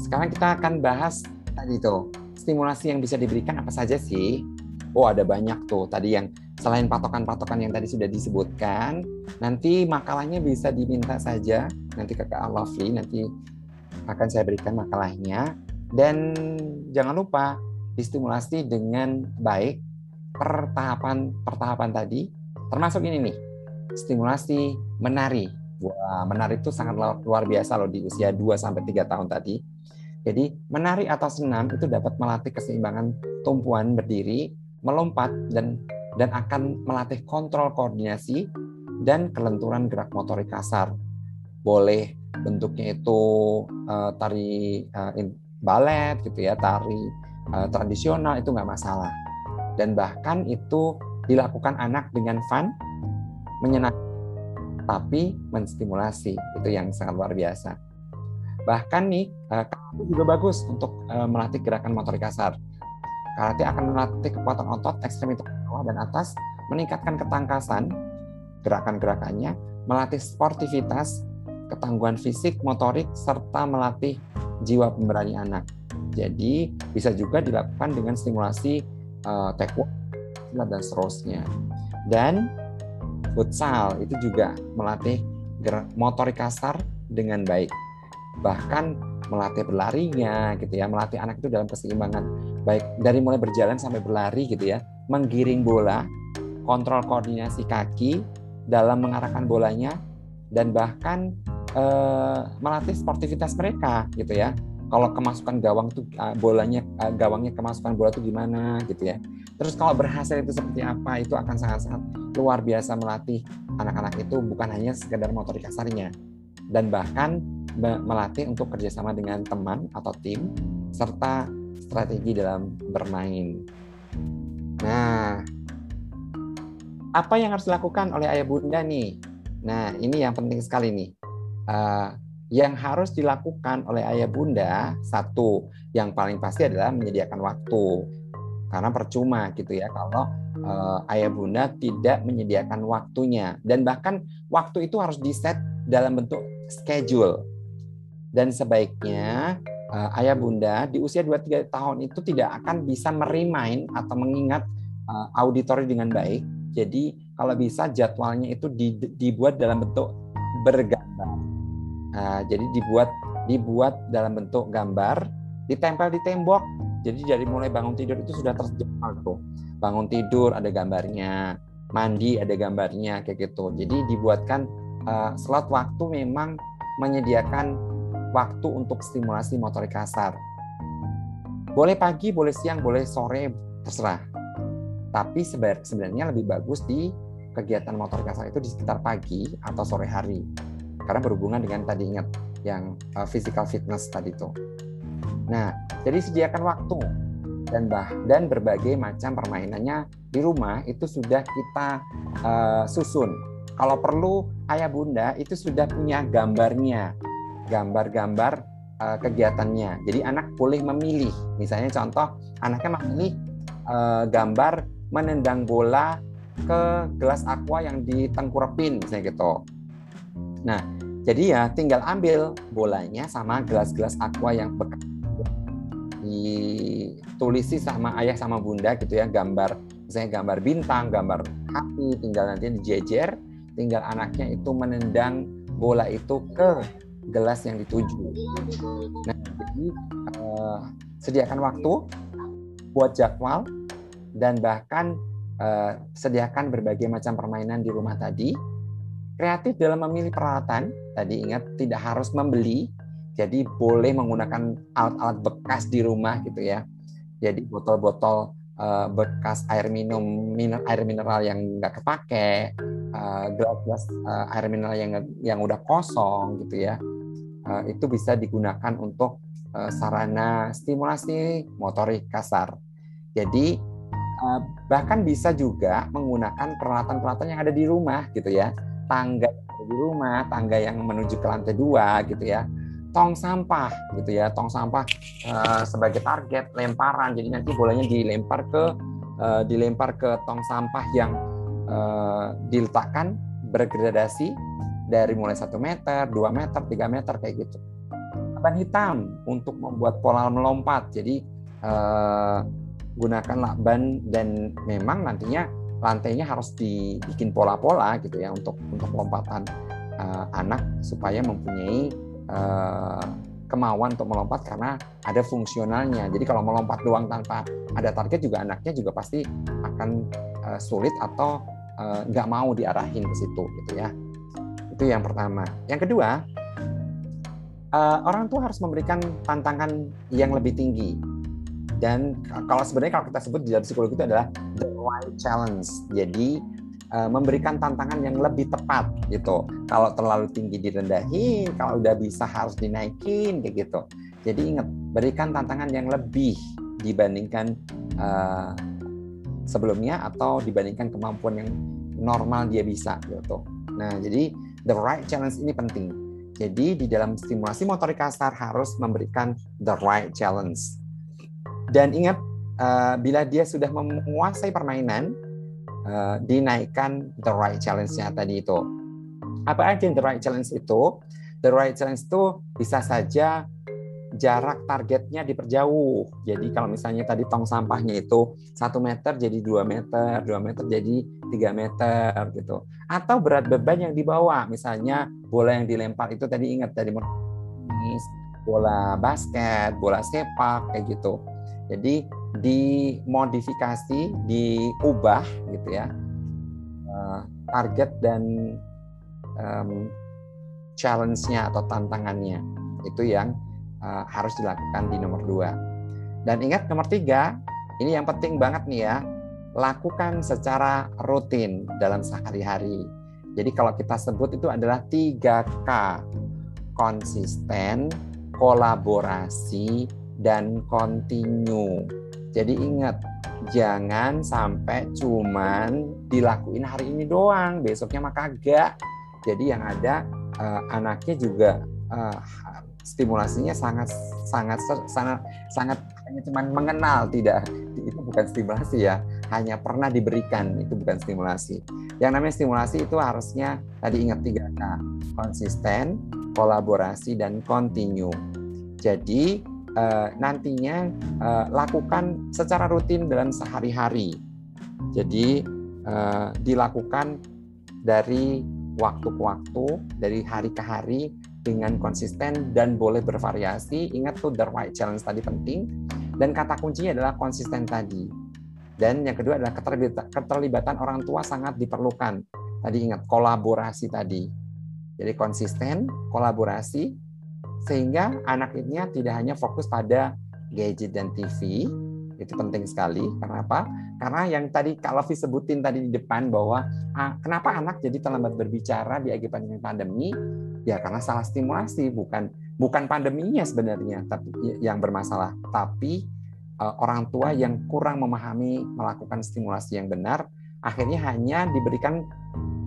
sekarang kita akan bahas tadi tuh stimulasi yang bisa diberikan apa saja sih? Oh, ada banyak tuh tadi yang selain patokan-patokan yang tadi sudah disebutkan, nanti makalahnya bisa diminta saja nanti ke Kak Lovely nanti akan saya berikan makalahnya dan jangan lupa distimulasi dengan baik per tahapan per tahapan tadi termasuk ini nih stimulasi menari Wah, menari itu sangat luar biasa loh di usia 2 sampai 3 tahun tadi. Jadi, menari atau senam itu dapat melatih keseimbangan tumpuan berdiri, melompat dan dan akan melatih kontrol koordinasi dan kelenturan gerak motorik kasar. Boleh bentuknya itu uh, tari uh, balet gitu ya, tari uh, tradisional itu nggak masalah. Dan bahkan itu dilakukan anak dengan fun, menyenangkan, tapi menstimulasi itu yang sangat luar biasa. Bahkan nih karate juga bagus untuk uh, melatih gerakan motorik kasar. Karate akan melatih kekuatan otot ekstremitas bawah dan atas, meningkatkan ketangkasan gerakan-gerakannya melatih sportivitas, ketangguhan fisik, motorik, serta melatih jiwa pemberani anak. Jadi bisa juga dilakukan dengan stimulasi uh, taekwondo dan seterusnya. Dan futsal itu juga melatih motorik kasar dengan baik. Bahkan melatih berlarinya gitu ya, melatih anak itu dalam keseimbangan baik dari mulai berjalan sampai berlari gitu ya, menggiring bola, kontrol koordinasi kaki dalam mengarahkan bolanya dan bahkan eh, melatih sportivitas mereka gitu ya kalau kemasukan gawang tuh uh, bolanya uh, gawangnya kemasukan bola tuh gimana gitu ya. Terus kalau berhasil itu seperti apa itu akan sangat-sangat luar biasa melatih anak-anak itu bukan hanya sekedar motorik kasarnya dan bahkan melatih untuk kerjasama dengan teman atau tim serta strategi dalam bermain. Nah, apa yang harus dilakukan oleh ayah bunda nih? Nah, ini yang penting sekali nih. Uh, yang harus dilakukan oleh ayah bunda satu yang paling pasti adalah menyediakan waktu. Karena percuma gitu ya kalau uh, ayah bunda tidak menyediakan waktunya. Dan bahkan waktu itu harus di set dalam bentuk schedule. Dan sebaiknya uh, ayah bunda di usia 2-3 tahun itu tidak akan bisa merimain atau mengingat uh, auditori dengan baik. Jadi kalau bisa jadwalnya itu dibuat dalam bentuk bergambar Nah, jadi dibuat dibuat dalam bentuk gambar, ditempel di tembok. Jadi dari mulai bangun tidur itu sudah terjebak tuh. Bangun tidur ada gambarnya, mandi ada gambarnya kayak gitu. Jadi dibuatkan uh, slot waktu memang menyediakan waktu untuk stimulasi motorik kasar. Boleh pagi, boleh siang, boleh sore, terserah. Tapi sebenarnya lebih bagus di kegiatan motorik kasar itu di sekitar pagi atau sore hari karena berhubungan dengan tadi ingat yang uh, physical fitness tadi itu. Nah, jadi sediakan waktu dan bah dan berbagai macam permainannya di rumah itu sudah kita uh, susun. Kalau perlu ayah bunda itu sudah punya gambarnya, gambar-gambar uh, kegiatannya. Jadi anak boleh memilih. Misalnya contoh anaknya memilih uh, gambar menendang bola ke gelas aqua yang ditengkurepin misalnya gitu. Nah, jadi ya tinggal ambil bolanya sama gelas-gelas aqua yang bekas ditulisi sama ayah sama bunda gitu ya gambar misalnya gambar bintang, gambar hati, tinggal nanti dijejer, tinggal anaknya itu menendang bola itu ke gelas yang dituju. Nah, jadi uh, sediakan waktu buat jadwal dan bahkan uh, sediakan berbagai macam permainan di rumah tadi Kreatif dalam memilih peralatan, tadi ingat tidak harus membeli, jadi boleh menggunakan alat-alat bekas di rumah gitu ya. Jadi botol-botol uh, bekas air minum, minum air mineral yang nggak kepake, uh, gelas-gelas uh, air mineral yang yang udah kosong gitu ya, uh, itu bisa digunakan untuk uh, sarana stimulasi motorik kasar. Jadi bahkan bisa juga menggunakan peralatan-peralatan yang ada di rumah gitu ya tangga di rumah, tangga yang menuju ke lantai dua gitu ya, tong sampah gitu ya, tong sampah uh, sebagai target lemparan. Jadi nanti bolanya dilempar ke uh, dilempar ke tong sampah yang uh, diletakkan bergradasi dari mulai satu meter, 2 meter, 3 meter kayak gitu. Ban hitam untuk membuat pola melompat. Jadi uh, gunakan lakban dan memang nantinya lantainya harus dibikin pola-pola gitu ya untuk untuk lompatan uh, anak supaya mempunyai uh, kemauan untuk melompat karena ada fungsionalnya. Jadi kalau melompat doang tanpa ada target juga anaknya juga pasti akan uh, sulit atau nggak uh, mau diarahin ke situ gitu ya. Itu yang pertama. Yang kedua, uh, orang tua harus memberikan tantangan yang lebih tinggi dan kalau sebenarnya kalau kita sebut di dalam psikologi itu adalah the right challenge. Jadi uh, memberikan tantangan yang lebih tepat gitu. Kalau terlalu tinggi direndahin, kalau udah bisa harus dinaikin kayak gitu. Jadi ingat, berikan tantangan yang lebih dibandingkan uh, sebelumnya atau dibandingkan kemampuan yang normal dia bisa gitu. Nah, jadi the right challenge ini penting. Jadi di dalam stimulasi motorik kasar harus memberikan the right challenge dan ingat, uh, bila dia sudah menguasai permainan, uh, dinaikkan the right challenge-nya tadi itu. Apa aja the right challenge itu? The right challenge itu bisa saja jarak targetnya diperjauh. Jadi kalau misalnya tadi tong sampahnya itu satu meter jadi dua meter, dua meter jadi tiga meter gitu. Atau berat beban yang dibawa, misalnya bola yang dilempar itu tadi ingat dari bola basket, bola sepak kayak gitu. Jadi dimodifikasi, diubah gitu ya eh, target dan um, challenge-nya atau tantangannya itu yang uh, harus dilakukan di nomor dua. Dan ingat nomor tiga, ini yang penting banget nih ya, lakukan secara rutin dalam sehari-hari. Jadi kalau kita sebut itu adalah 3K, konsisten, kolaborasi, dan kontinu. Jadi ingat, jangan sampai cuman dilakuin hari ini doang, besoknya mah kagak. Jadi yang ada uh, anaknya juga uh, stimulasinya sangat sangat sangat sangat hanya cuman mengenal tidak itu bukan stimulasi ya hanya pernah diberikan itu bukan stimulasi yang namanya stimulasi itu harusnya tadi ingat tiga k konsisten kolaborasi dan continue jadi uh, nantinya uh, lakukan secara rutin dalam sehari-hari. Jadi uh, dilakukan dari waktu ke waktu, dari hari ke hari dengan konsisten dan boleh bervariasi. Ingat tuh the right challenge tadi penting. Dan kata kuncinya adalah konsisten tadi. Dan yang kedua adalah keterlibatan orang tua sangat diperlukan. Tadi ingat kolaborasi tadi. Jadi konsisten, kolaborasi, sehingga anak ini tidak hanya fokus pada gadget dan TV itu penting sekali. Karena apa? Karena yang tadi Kak Lofi sebutin tadi di depan bahwa ah, kenapa anak jadi terlambat berbicara di akibat pandemi ya karena salah stimulasi bukan bukan pandeminya sebenarnya tapi yang bermasalah. Tapi uh, orang tua yang kurang memahami melakukan stimulasi yang benar akhirnya hanya diberikan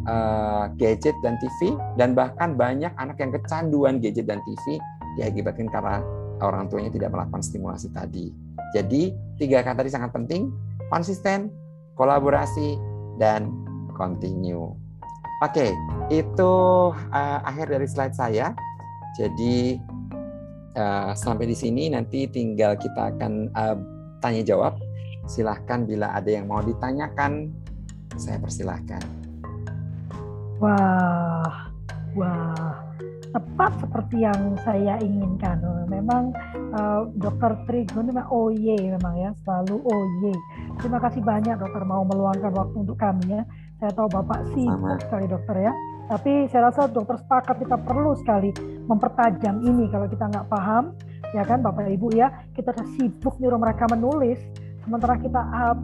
uh, gadget dan TV dan bahkan banyak anak yang kecanduan gadget dan TV diakibatkan karena orang tuanya tidak melakukan stimulasi tadi. Jadi tiga kata tadi sangat penting, konsisten, kolaborasi, dan continue. Oke, itu uh, akhir dari slide saya. Jadi uh, sampai di sini nanti tinggal kita akan uh, tanya jawab. Silahkan bila ada yang mau ditanyakan, saya persilahkan. Wah, wah, tepat seperti yang saya inginkan. Memang uh, Dokter Trigun memang OY memang ya, selalu OY. Terima kasih banyak dokter mau meluangkan waktu untuk kami ya. Saya tahu Bapak sibuk sekali dokter ya. Tapi saya rasa dokter sepakat kita perlu sekali mempertajam ini kalau kita nggak paham ya kan Bapak Ibu ya kita sibuk nyuruh mereka menulis sementara kita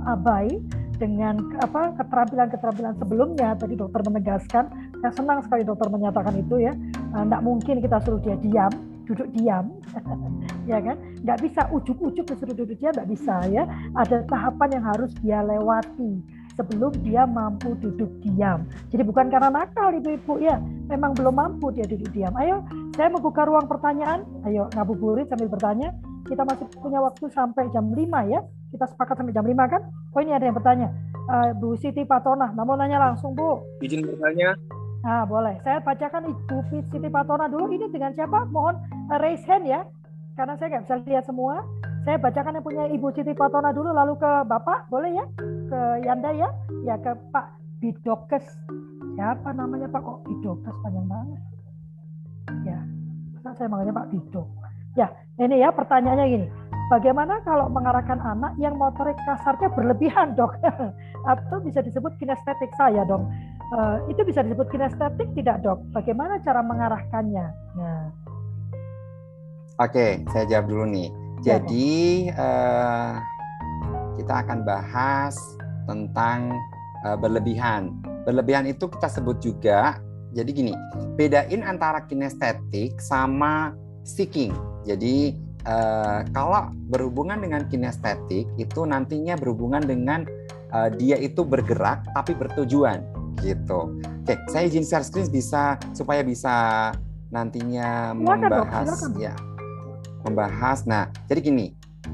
abai dengan apa keterampilan-keterampilan sebelumnya tadi dokter menegaskan saya senang sekali dokter menyatakan itu ya. Tidak mungkin kita suruh dia diam duduk diam. (laughs) Ya kan? Nggak bisa ujuk-ujuk disuruh duduk diam nggak bisa ya. Ada tahapan yang harus dia lewati sebelum dia mampu duduk diam. Jadi bukan karena nakal ibu-ibu ya. Memang belum mampu dia duduk diam. Ayo saya membuka ruang pertanyaan. Ayo ngabuburit sambil bertanya. Kita masih punya waktu sampai jam 5 ya kita sepakat sampai jam 5 kan? Oh ini ada yang bertanya. Uh, Bu Siti Patona, nah mau nanya langsung Bu. Izin bertanya. Nah boleh. Saya bacakan Ibu Siti Patona dulu. Ini dengan siapa? Mohon uh, raise hand ya. Karena saya nggak bisa lihat semua. Saya bacakan yang punya Ibu Siti Patona dulu, lalu ke Bapak, boleh ya? Ke Yanda ya? Ya ke Pak Bidokes. Siapa namanya Pak? Kok Bidokes panjang banget? Ya, saya manggilnya Pak Bidok. Ya, ini ya pertanyaannya gini Bagaimana kalau mengarahkan anak yang motorik kasarnya berlebihan, dok? (laughs) Atau bisa disebut kinestetik saya, dong? Uh, itu bisa disebut kinestetik tidak, dok? Bagaimana cara mengarahkannya? Nah. Oke, saya jawab dulu nih. Ya, Jadi uh, kita akan bahas tentang uh, berlebihan. Berlebihan itu kita sebut juga. Jadi gini, bedain antara kinestetik sama seeking. Jadi uh, kalau berhubungan dengan kinestetik itu nantinya berhubungan dengan uh, dia itu bergerak tapi bertujuan gitu. Oke, saya izin share screen bisa supaya bisa nantinya membahas ya. Membahas. Nah, jadi gini,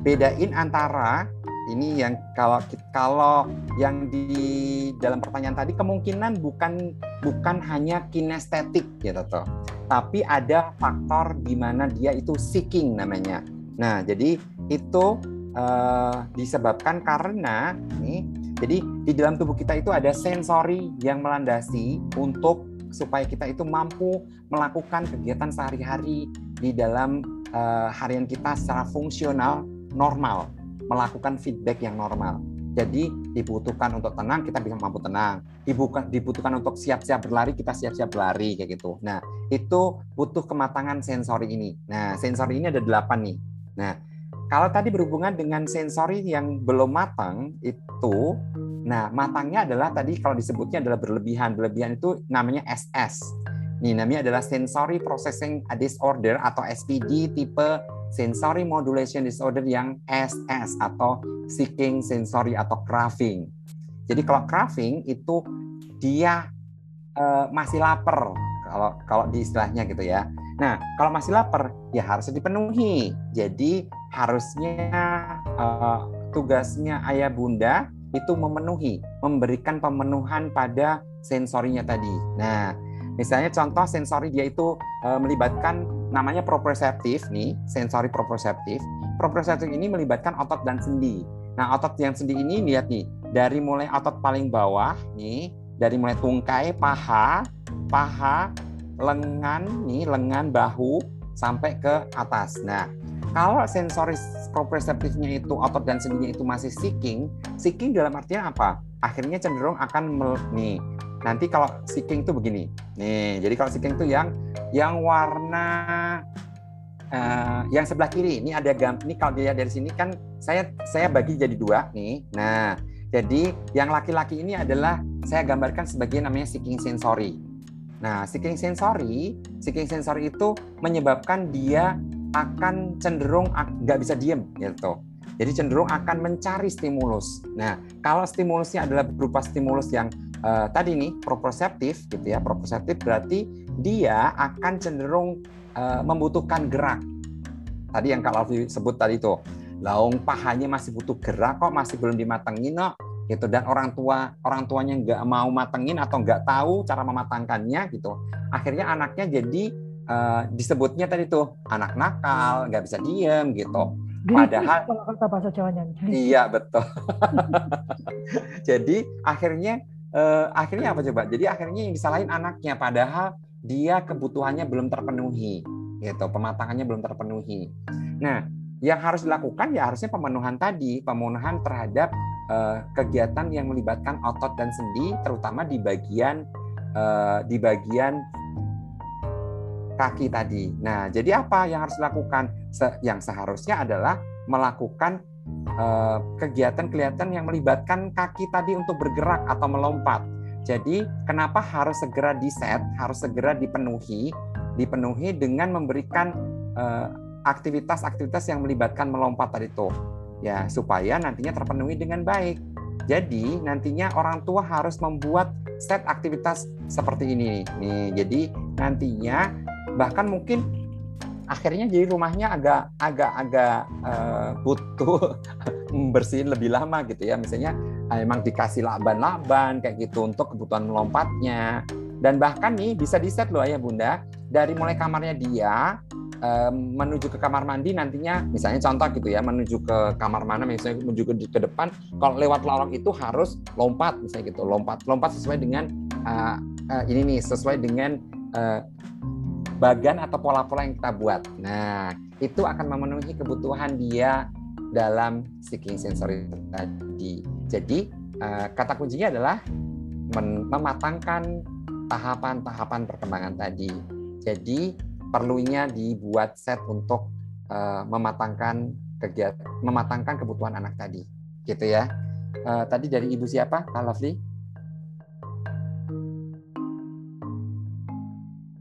bedain antara ini yang kalau kalau yang di dalam pertanyaan tadi kemungkinan bukan bukan hanya kinestetik gitu tuh. Tapi ada faktor di mana dia itu seeking namanya. Nah, jadi itu uh, disebabkan karena nih jadi di dalam tubuh kita itu ada sensori yang melandasi untuk supaya kita itu mampu melakukan kegiatan sehari-hari di dalam uh, harian kita secara fungsional normal, melakukan feedback yang normal. Jadi dibutuhkan untuk tenang kita bisa mampu tenang. Dibutuhkan, dibutuhkan untuk siap-siap berlari kita siap-siap berlari kayak gitu. Nah itu butuh kematangan sensori ini. Nah sensori ini ada delapan nih. Nah kalau tadi berhubungan dengan sensori yang belum matang itu, nah matangnya adalah tadi kalau disebutnya adalah berlebihan. Berlebihan itu namanya SS. Namanya adalah sensory processing disorder atau SPD tipe sensory modulation disorder yang SS atau seeking sensory atau craving. Jadi kalau craving itu dia uh, masih lapar kalau kalau di istilahnya gitu ya. Nah, kalau masih lapar ya harus dipenuhi. Jadi harusnya uh, tugasnya ayah bunda itu memenuhi, memberikan pemenuhan pada sensorinya tadi. Nah, misalnya contoh sensori dia itu uh, melibatkan namanya proprioceptif nih, sensori proprioceptif. Proprioceptif ini melibatkan otot dan sendi. Nah, otot yang sendi ini lihat nih, dari mulai otot paling bawah nih, dari mulai tungkai, paha, paha, lengan nih, lengan, bahu sampai ke atas. Nah, kalau sensori proprioceptifnya itu otot dan sendinya itu masih seeking, seeking dalam artian apa? Akhirnya cenderung akan nih. Nanti kalau seeking itu begini. Nih, jadi kalau seeking itu yang yang warna uh, yang sebelah kiri. Ini ada gam ini kalau dilihat dari sini kan saya saya bagi jadi dua nih. Nah jadi yang laki-laki ini adalah saya gambarkan sebagai namanya seeking sensory nah seeking sensory seeking sensory itu menyebabkan dia akan cenderung nggak bisa diem gitu jadi cenderung akan mencari stimulus. Nah kalau stimulusnya adalah berupa stimulus yang uh, tadi nih proprioceptif gitu ya. Proprioceptif berarti dia akan cenderung uh, membutuhkan gerak. Tadi yang kalau sebut tadi itu laung pahanya masih butuh gerak kok masih belum dimatengin no gitu. Dan orang tua orang tuanya nggak mau matengin atau nggak tahu cara mematangkannya gitu akhirnya anaknya jadi uh, disebutnya tadi tuh anak nakal nggak bisa diem gitu padahal kalau kata bahasa Jawanya iya betul (laughs) jadi akhirnya uh, akhirnya apa coba? Jadi akhirnya yang disalahin anaknya padahal dia kebutuhannya belum terpenuhi gitu, pematangannya belum terpenuhi. Nah, yang harus dilakukan ya harusnya pemenuhan tadi, pemenuhan terhadap uh, kegiatan yang melibatkan otot dan sendi terutama di bagian uh, di bagian kaki tadi. Nah, jadi apa yang harus dilakukan? Se yang seharusnya adalah melakukan Eh, kegiatan kelihatan yang melibatkan kaki tadi untuk bergerak atau melompat. Jadi kenapa harus segera di set, harus segera dipenuhi, dipenuhi dengan memberikan eh, aktivitas-aktivitas yang melibatkan melompat tadi itu, ya supaya nantinya terpenuhi dengan baik. Jadi nantinya orang tua harus membuat set aktivitas seperti ini. Nih, jadi nantinya bahkan mungkin akhirnya jadi rumahnya agak agak agak uh, butuh (laughs) bersihin lebih lama gitu ya. Misalnya uh, emang dikasih laban-laban kayak gitu untuk kebutuhan melompatnya. Dan bahkan nih bisa di set loh ayah bunda. Dari mulai kamarnya dia um, menuju ke kamar mandi nantinya misalnya contoh gitu ya menuju ke kamar mana misalnya menuju ke, ke depan kalau lewat lorong itu harus lompat misalnya gitu. Lompat lompat sesuai dengan uh, uh, ini nih sesuai dengan uh, bagan atau pola-pola yang kita buat. Nah, itu akan memenuhi kebutuhan dia dalam seeking sensory tadi. Jadi, eh, kata kuncinya adalah mematangkan tahapan-tahapan perkembangan tadi. Jadi, perlunya dibuat set untuk eh, mematangkan kegiatan, mematangkan kebutuhan anak tadi. Gitu ya. Eh, tadi dari ibu siapa, Kak Lovely?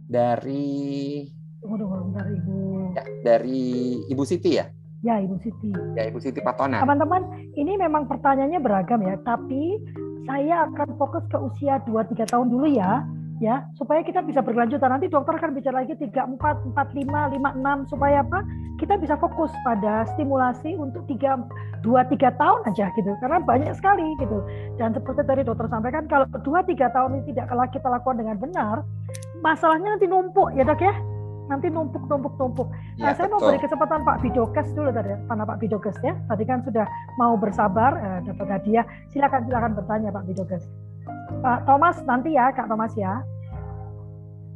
Dari tunggu tunggu bentar ibu. Ya, dari ibu Siti ya? Ya ibu Siti. Ya ibu Siti Patona. Teman-teman ini memang pertanyaannya beragam ya tapi saya akan fokus ke usia 2-3 tahun dulu ya ya supaya kita bisa berkelanjutan nanti dokter akan bicara lagi 3 4 4 5 5 6 supaya apa kita bisa fokus pada stimulasi untuk 3 2 3 tahun aja gitu karena banyak sekali gitu dan seperti tadi dokter sampaikan kalau 2 3 tahun ini tidak kita lakukan dengan benar masalahnya nanti numpuk ya dok ya nanti numpuk numpuk numpuk. Ya, nah, saya betul. mau beri kesempatan Pak Bidokes dulu tadi, mana Pak Bidokes ya. Tadi kan sudah mau bersabar eh, dapat hadiah. Silakan silakan bertanya Pak Bidokes. Pak Thomas nanti ya, Kak Thomas ya.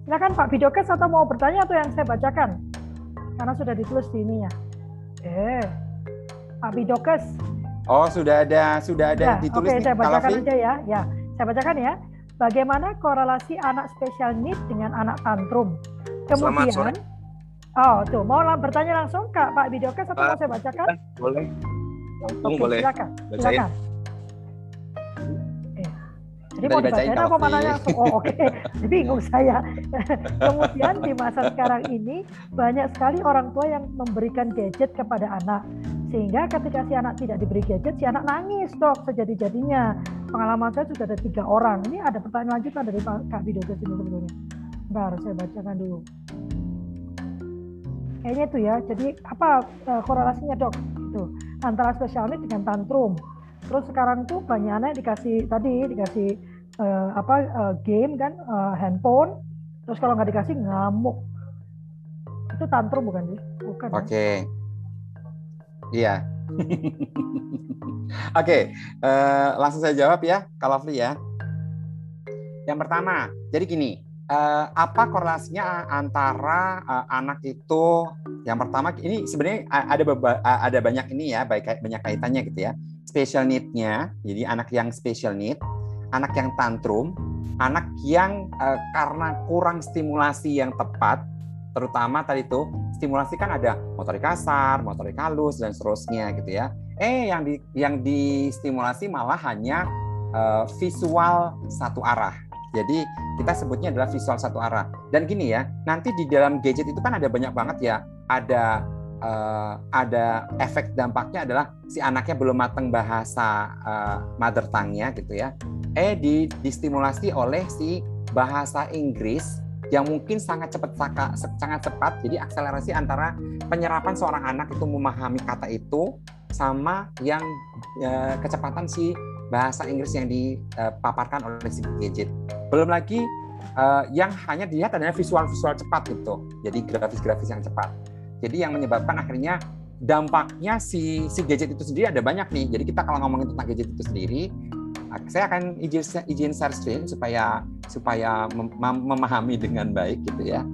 Silakan Pak Bidokes atau mau bertanya atau yang saya bacakan? Karena sudah ditulis di ini ya. Eh, Pak Bidokes. Oh, sudah ada sudah ada ya, ditulis Oke, saya bacakan aja ya. Ya, saya bacakan ya. Bagaimana korelasi anak special need dengan anak tantrum? Kemudian, Oh, tuh mau bertanya langsung Kak Pak Bidokes atau mau saya bacakan? Boleh. Langsung Oke, boleh. Silakan. Silakan. Jadi mau dibacain apa mananya? (laughs) Oh oke, okay. bingung saya. Kemudian di masa sekarang ini banyak sekali orang tua yang memberikan gadget kepada anak. Sehingga ketika si anak tidak diberi gadget, si anak nangis dok sejadi-jadinya. Pengalaman saya sudah ada tiga orang. Ini ada pertanyaan lanjutan dari Kak Bido ke sini sebetulnya. Bentar, saya bacakan dulu. Kayaknya itu ya. Jadi apa uh, korelasinya dok? Itu antara spesial dengan tantrum. Terus sekarang tuh banyak anak dikasih tadi dikasih uh, apa uh, game kan uh, handphone terus kalau nggak dikasih ngamuk. Itu tantrum bukan sih? Bukan oke. Okay. iya. (laughs) Oke okay. uh, langsung saya jawab ya kalau Fli ya. Yang pertama jadi gini uh, apa korelasinya antara uh, anak itu yang pertama ini sebenarnya ada ada banyak ini ya baik banyak kaitannya gitu ya. Special need-nya jadi anak yang special need anak yang tantrum, anak yang uh, karena kurang stimulasi yang tepat, terutama tadi itu stimulasi kan ada motorik kasar, motorik halus dan seterusnya gitu ya. Eh yang di yang distimulasi malah hanya uh, visual satu arah. Jadi kita sebutnya adalah visual satu arah. Dan gini ya, nanti di dalam gadget itu kan ada banyak banget ya, ada uh, ada efek dampaknya adalah si anaknya belum matang bahasa uh, mother tongue-nya gitu ya. Eh di distimulasi oleh si bahasa Inggris yang mungkin sangat cepat sangat cepat jadi akselerasi antara penyerapan seorang anak itu memahami kata itu sama yang uh, kecepatan si bahasa Inggris yang dipaparkan oleh si gadget. Belum lagi yang hanya dilihat adalah visual-visual cepat gitu. Jadi grafis-grafis yang cepat. Jadi yang menyebabkan akhirnya dampaknya si si gadget itu sendiri ada banyak nih. Jadi kita kalau ngomongin tentang gadget itu sendiri, saya akan izin izin share screen supaya supaya mem memahami dengan baik gitu ya.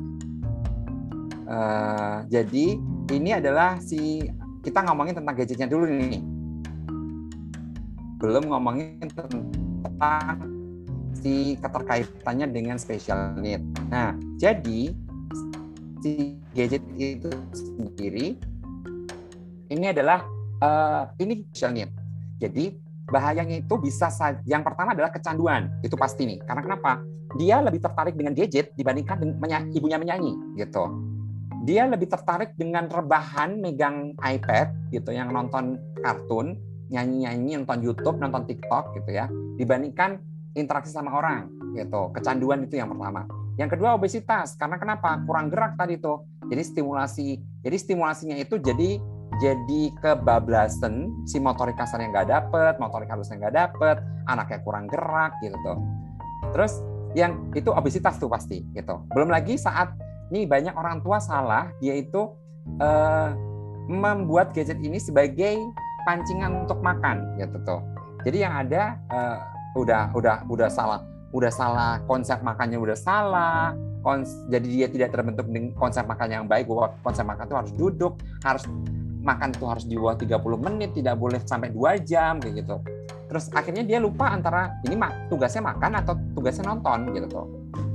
Uh, jadi ini adalah si kita ngomongin tentang gadgetnya dulu nih. Belum ngomongin tentang si keterkaitannya dengan special need. Nah, jadi si gadget itu sendiri ini adalah uh, ini need. Jadi bahayanya itu bisa yang pertama adalah kecanduan itu pasti nih. Karena kenapa? Dia lebih tertarik dengan gadget dibandingkan dengan menya, ibunya menyanyi gitu. Dia lebih tertarik dengan rebahan megang iPad gitu yang nonton kartun nyanyi nyanyi nonton YouTube nonton TikTok gitu ya dibandingkan interaksi sama orang gitu. Kecanduan itu yang pertama yang kedua obesitas karena kenapa? Kurang gerak tadi tuh. Jadi stimulasi. Jadi stimulasinya itu jadi jadi kebablasan si motorik kasarnya nggak dapet, motorik halusnya nggak dapet, anaknya kurang gerak gitu tuh. Terus yang itu obesitas tuh pasti gitu. Belum lagi saat nih banyak orang tua salah dia itu uh, membuat gadget ini sebagai pancingan untuk makan gitu tuh. Jadi yang ada uh, udah udah udah salah udah salah konsep makannya udah salah kons jadi dia tidak terbentuk dengan konsep makan yang baik bahwa konsep makan itu harus duduk harus makan itu harus di bawah 30 menit tidak boleh sampai dua jam kayak gitu. Terus akhirnya dia lupa antara ini mak tugasnya makan atau tugasnya nonton gitu tuh.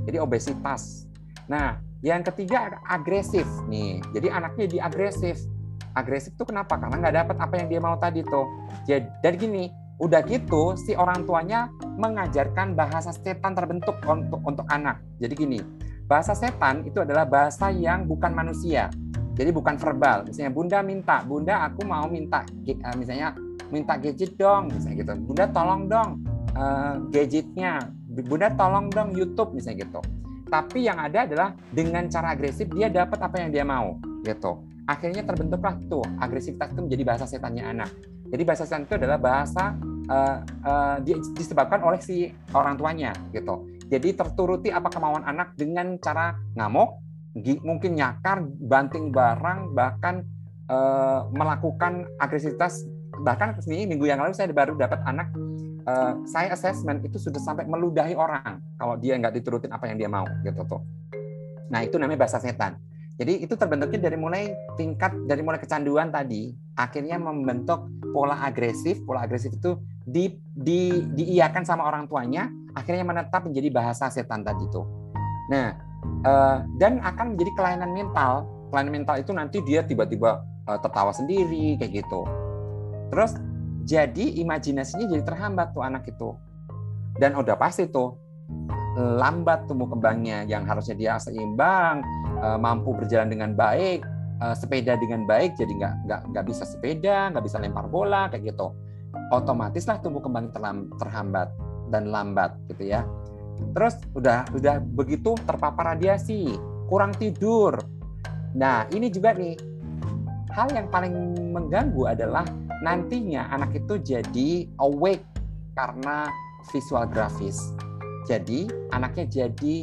Jadi obesitas. Nah yang ketiga agresif nih. Jadi anaknya di agresif agresif tuh kenapa? Karena nggak dapat apa yang dia mau tadi tuh. Jadi dan gini Udah gitu si orang tuanya mengajarkan bahasa setan terbentuk untuk untuk anak. Jadi gini, bahasa setan itu adalah bahasa yang bukan manusia. Jadi bukan verbal. Misalnya Bunda minta, Bunda aku mau minta eh, misalnya minta gadget dong, misalnya gitu. Bunda tolong dong uh, gadgetnya. bunda tolong dong YouTube misalnya gitu tapi yang ada adalah dengan cara agresif dia dapat apa yang dia mau gitu akhirnya terbentuklah tuh agresivitas itu menjadi bahasa setannya anak jadi bahasa setan itu adalah bahasa uh, uh, disebabkan oleh si orang tuanya gitu jadi terturuti apa kemauan anak dengan cara ngamuk mungkin nyakar banting barang bahkan uh, melakukan agresivitas bahkan ke sini minggu yang lalu saya baru dapat anak uh, saya assessment itu sudah sampai meludahi orang kalau dia nggak diturutin apa yang dia mau gitu tuh. Nah itu namanya bahasa setan. Jadi itu terbentuknya dari mulai tingkat dari mulai kecanduan tadi akhirnya membentuk pola agresif. Pola agresif itu di, di diiakan sama orang tuanya akhirnya menetap menjadi bahasa setan tadi tuh. Nah uh, dan akan menjadi kelainan mental. Kelainan mental itu nanti dia tiba-tiba uh, tertawa sendiri kayak gitu. Terus jadi imajinasinya jadi terhambat tuh anak itu. Dan udah pasti tuh lambat tumbuh kembangnya yang harusnya dia seimbang, eh, mampu berjalan dengan baik, eh, sepeda dengan baik jadi nggak nggak nggak bisa sepeda, nggak bisa lempar bola kayak gitu. Otomatis lah tumbuh kembang terhambat dan lambat gitu ya. Terus udah udah begitu terpapar radiasi, kurang tidur. Nah ini juga nih hal yang paling mengganggu adalah nantinya anak itu jadi awake karena visual grafis. Jadi anaknya jadi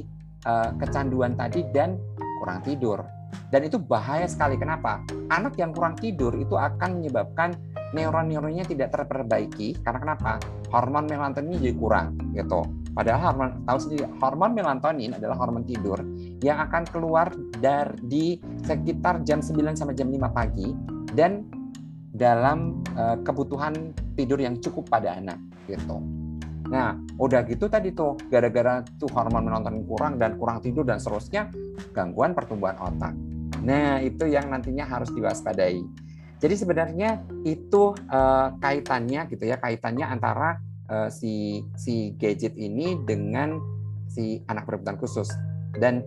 uh, kecanduan tadi dan kurang tidur. Dan itu bahaya sekali. Kenapa? Anak yang kurang tidur itu akan menyebabkan neuron-neuronnya tidak terperbaiki. Karena kenapa? Hormon melatonin jadi kurang, gitu. Padahal hormon tahu sendiri hormon melatonin adalah hormon tidur yang akan keluar dari sekitar jam 9 sampai jam 5 pagi dan dalam uh, kebutuhan tidur yang cukup pada anak gitu. Nah, udah gitu tadi tuh gara-gara tuh hormon melatonin kurang dan kurang tidur dan seterusnya gangguan pertumbuhan otak. Nah, itu yang nantinya harus diwaspadai. Jadi sebenarnya itu uh, kaitannya gitu ya, kaitannya antara uh, si si gadget ini dengan si anak berkebutuhan khusus. Dan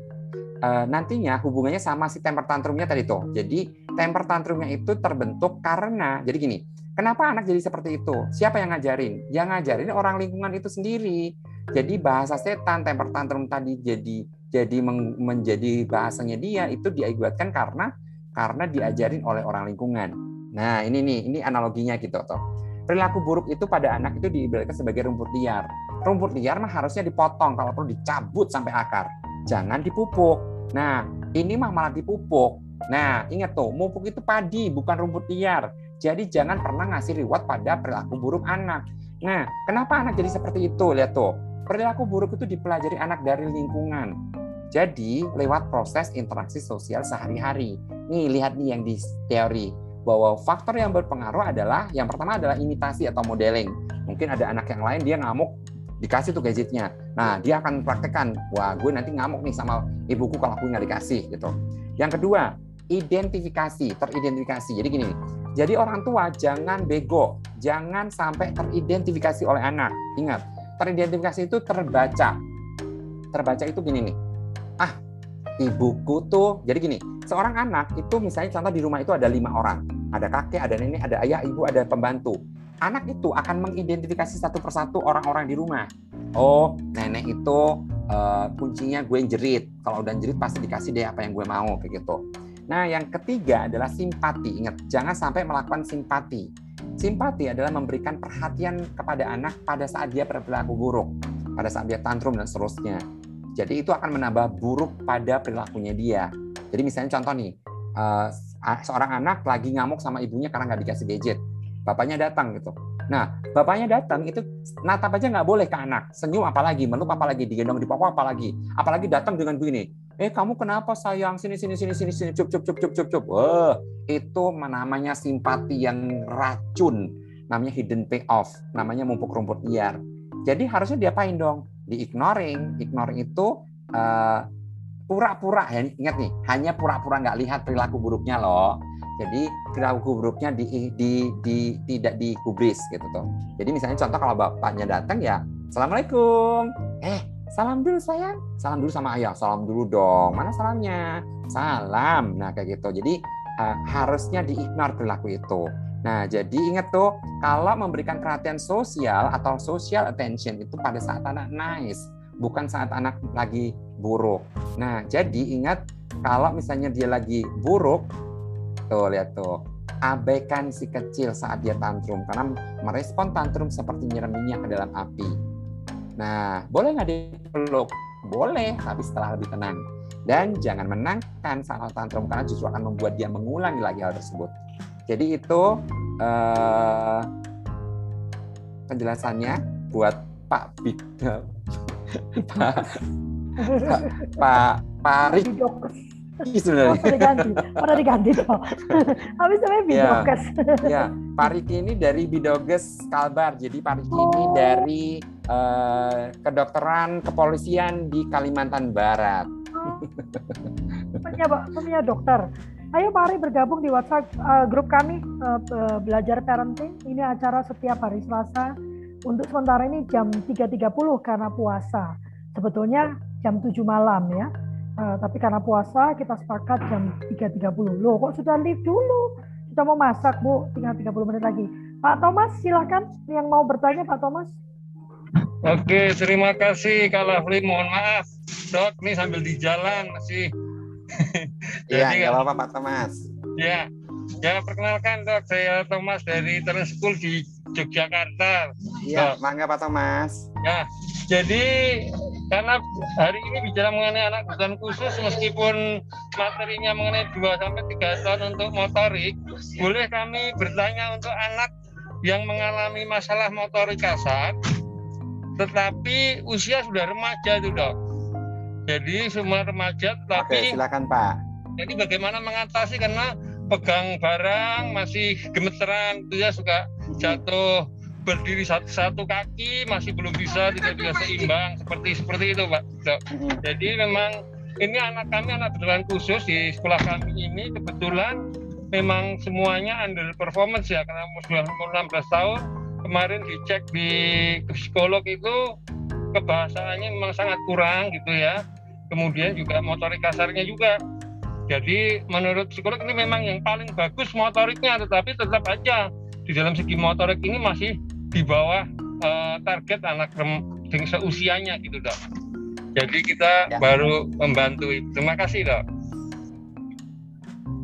uh, nantinya hubungannya sama si temper tantrumnya tadi tuh. Jadi temper tantrumnya itu terbentuk karena jadi gini, kenapa anak jadi seperti itu? Siapa yang ngajarin? Yang ngajarin orang lingkungan itu sendiri. Jadi bahasa setan temper tantrum tadi jadi jadi men, menjadi bahasanya dia itu diakibatkan karena karena diajarin oleh orang lingkungan. Nah, ini nih, ini analoginya gitu toh. Perilaku buruk itu pada anak itu diibaratkan sebagai rumput liar. Rumput liar mah harusnya dipotong kalau perlu dicabut sampai akar. Jangan dipupuk. Nah, ini mah malah dipupuk. Nah, ingat tuh, mupuk itu padi, bukan rumput liar. Jadi jangan pernah ngasih reward pada perilaku buruk anak. Nah, kenapa anak jadi seperti itu? Lihat tuh, perilaku buruk itu dipelajari anak dari lingkungan. Jadi lewat proses interaksi sosial sehari-hari. Nih, lihat nih yang di teori bahwa faktor yang berpengaruh adalah yang pertama adalah imitasi atau modeling. Mungkin ada anak yang lain dia ngamuk dikasih tuh gadgetnya. Nah, dia akan praktekkan, wah gue nanti ngamuk nih sama ibuku kalau aku nggak dikasih gitu. Yang kedua, identifikasi, teridentifikasi. Jadi gini, jadi orang tua jangan bego, jangan sampai teridentifikasi oleh anak. Ingat, teridentifikasi itu terbaca. Terbaca itu gini nih, ah ibuku tuh, jadi gini, seorang anak itu misalnya contoh di rumah itu ada lima orang, ada kakek, ada nenek, ada ayah, ibu, ada pembantu. Anak itu akan mengidentifikasi satu persatu orang-orang di rumah. Oh, nenek itu uh, kuncinya gue jerit. Kalau udah jerit pasti dikasih deh apa yang gue mau kayak gitu. Nah, yang ketiga adalah simpati. Ingat, jangan sampai melakukan simpati. Simpati adalah memberikan perhatian kepada anak pada saat dia berperilaku buruk, pada saat dia tantrum dan seterusnya. Jadi itu akan menambah buruk pada perilakunya dia. Jadi misalnya contoh nih, eh, seorang anak lagi ngamuk sama ibunya karena nggak dikasih gadget. Bapaknya datang gitu. Nah, bapaknya datang itu natap aja nggak boleh ke anak. Senyum apalagi, meluk apalagi, digendong di papa apalagi. Apalagi datang dengan begini eh kamu kenapa sayang sini sini sini sini sini cup cup cup cup cup cup wah itu namanya simpati yang racun namanya hidden payoff namanya mumpuk rumput liar jadi harusnya diapain dong di ignoring ignoring itu pura pura-pura ingat nih hanya pura-pura nggak lihat perilaku buruknya loh. Jadi perilaku buruknya di, di, di tidak dikubris gitu tuh. Jadi misalnya contoh kalau bapaknya datang ya assalamualaikum. Eh salam dulu sayang. Salam dulu sama ayah. Salam dulu dong. Mana salamnya? Salam. Nah kayak gitu. Jadi uh, harusnya diignore perilaku itu Nah, jadi ingat tuh, kalau memberikan perhatian sosial atau social attention itu pada saat anak nice, bukan saat anak lagi buruk. Nah, jadi ingat kalau misalnya dia lagi buruk, tuh lihat tuh, abaikan si kecil saat dia tantrum karena merespon tantrum seperti nyiram minyak ke dalam api. Nah, boleh nggak dipeluk? Boleh, tapi setelah lebih tenang. Dan jangan menangkan saat tantrum karena justru akan membuat dia mengulangi lagi hal tersebut. Jadi itu uh, penjelasannya buat Pak Bida, (laughs) Pak Pak Pak Parik sebenarnya. Oh, diganti, oh, diganti toh. Habis namanya Bidokes. Ya, ya, Pariki ini dari Bidoges Kalbar. Jadi Pariki oh. ini dari uh, kedokteran kepolisian di Kalimantan Barat. Oh. Punya, punya dokter. Ayo mari bergabung di WhatsApp uh, grup kami uh, belajar parenting. Ini acara setiap hari Selasa. Untuk sementara ini jam 3.30 karena puasa. Sebetulnya jam 7 malam ya. Uh, tapi karena puasa kita sepakat jam 3.30. Loh kok sudah live dulu? Kita mau masak Bu, tinggal 30 menit lagi. Pak Thomas silahkan yang mau bertanya Pak Thomas. Oke, terima kasih Kak Lafli. Mohon maaf, dok, ini sambil di jalan masih (laughs) Iya, nggak apa-apa Pak Thomas. Ya, ya perkenalkan dok, saya Thomas dari School di Yogyakarta. Iya, mangga Pak Thomas. Ya, jadi karena hari ini bicara mengenai anak kebutuhan khusus meskipun materinya mengenai 2 sampai 3 tahun untuk motorik, boleh kami bertanya untuk anak yang mengalami masalah motorik kasar tetapi usia sudah remaja itu dok jadi semua remaja tapi Oke, silakan Pak. Jadi bagaimana mengatasi? Karena pegang barang masih gemeteran itu ya suka jatuh berdiri satu, satu kaki masih belum bisa tidak bisa seimbang seperti seperti itu Pak. Jadi memang ini anak kami anak berkebutuhan khusus di sekolah kami ini kebetulan memang semuanya under performance ya karena sudah umur 16 tahun. Kemarin dicek di psikolog itu kebahasaannya memang sangat kurang gitu ya kemudian juga motorik kasarnya juga jadi menurut psikolog ini memang yang paling bagus motoriknya tetapi tetap aja di dalam segi motorik ini masih di bawah uh, target anak dengan seusianya gitu dok jadi kita ya. baru membantu terima kasih dok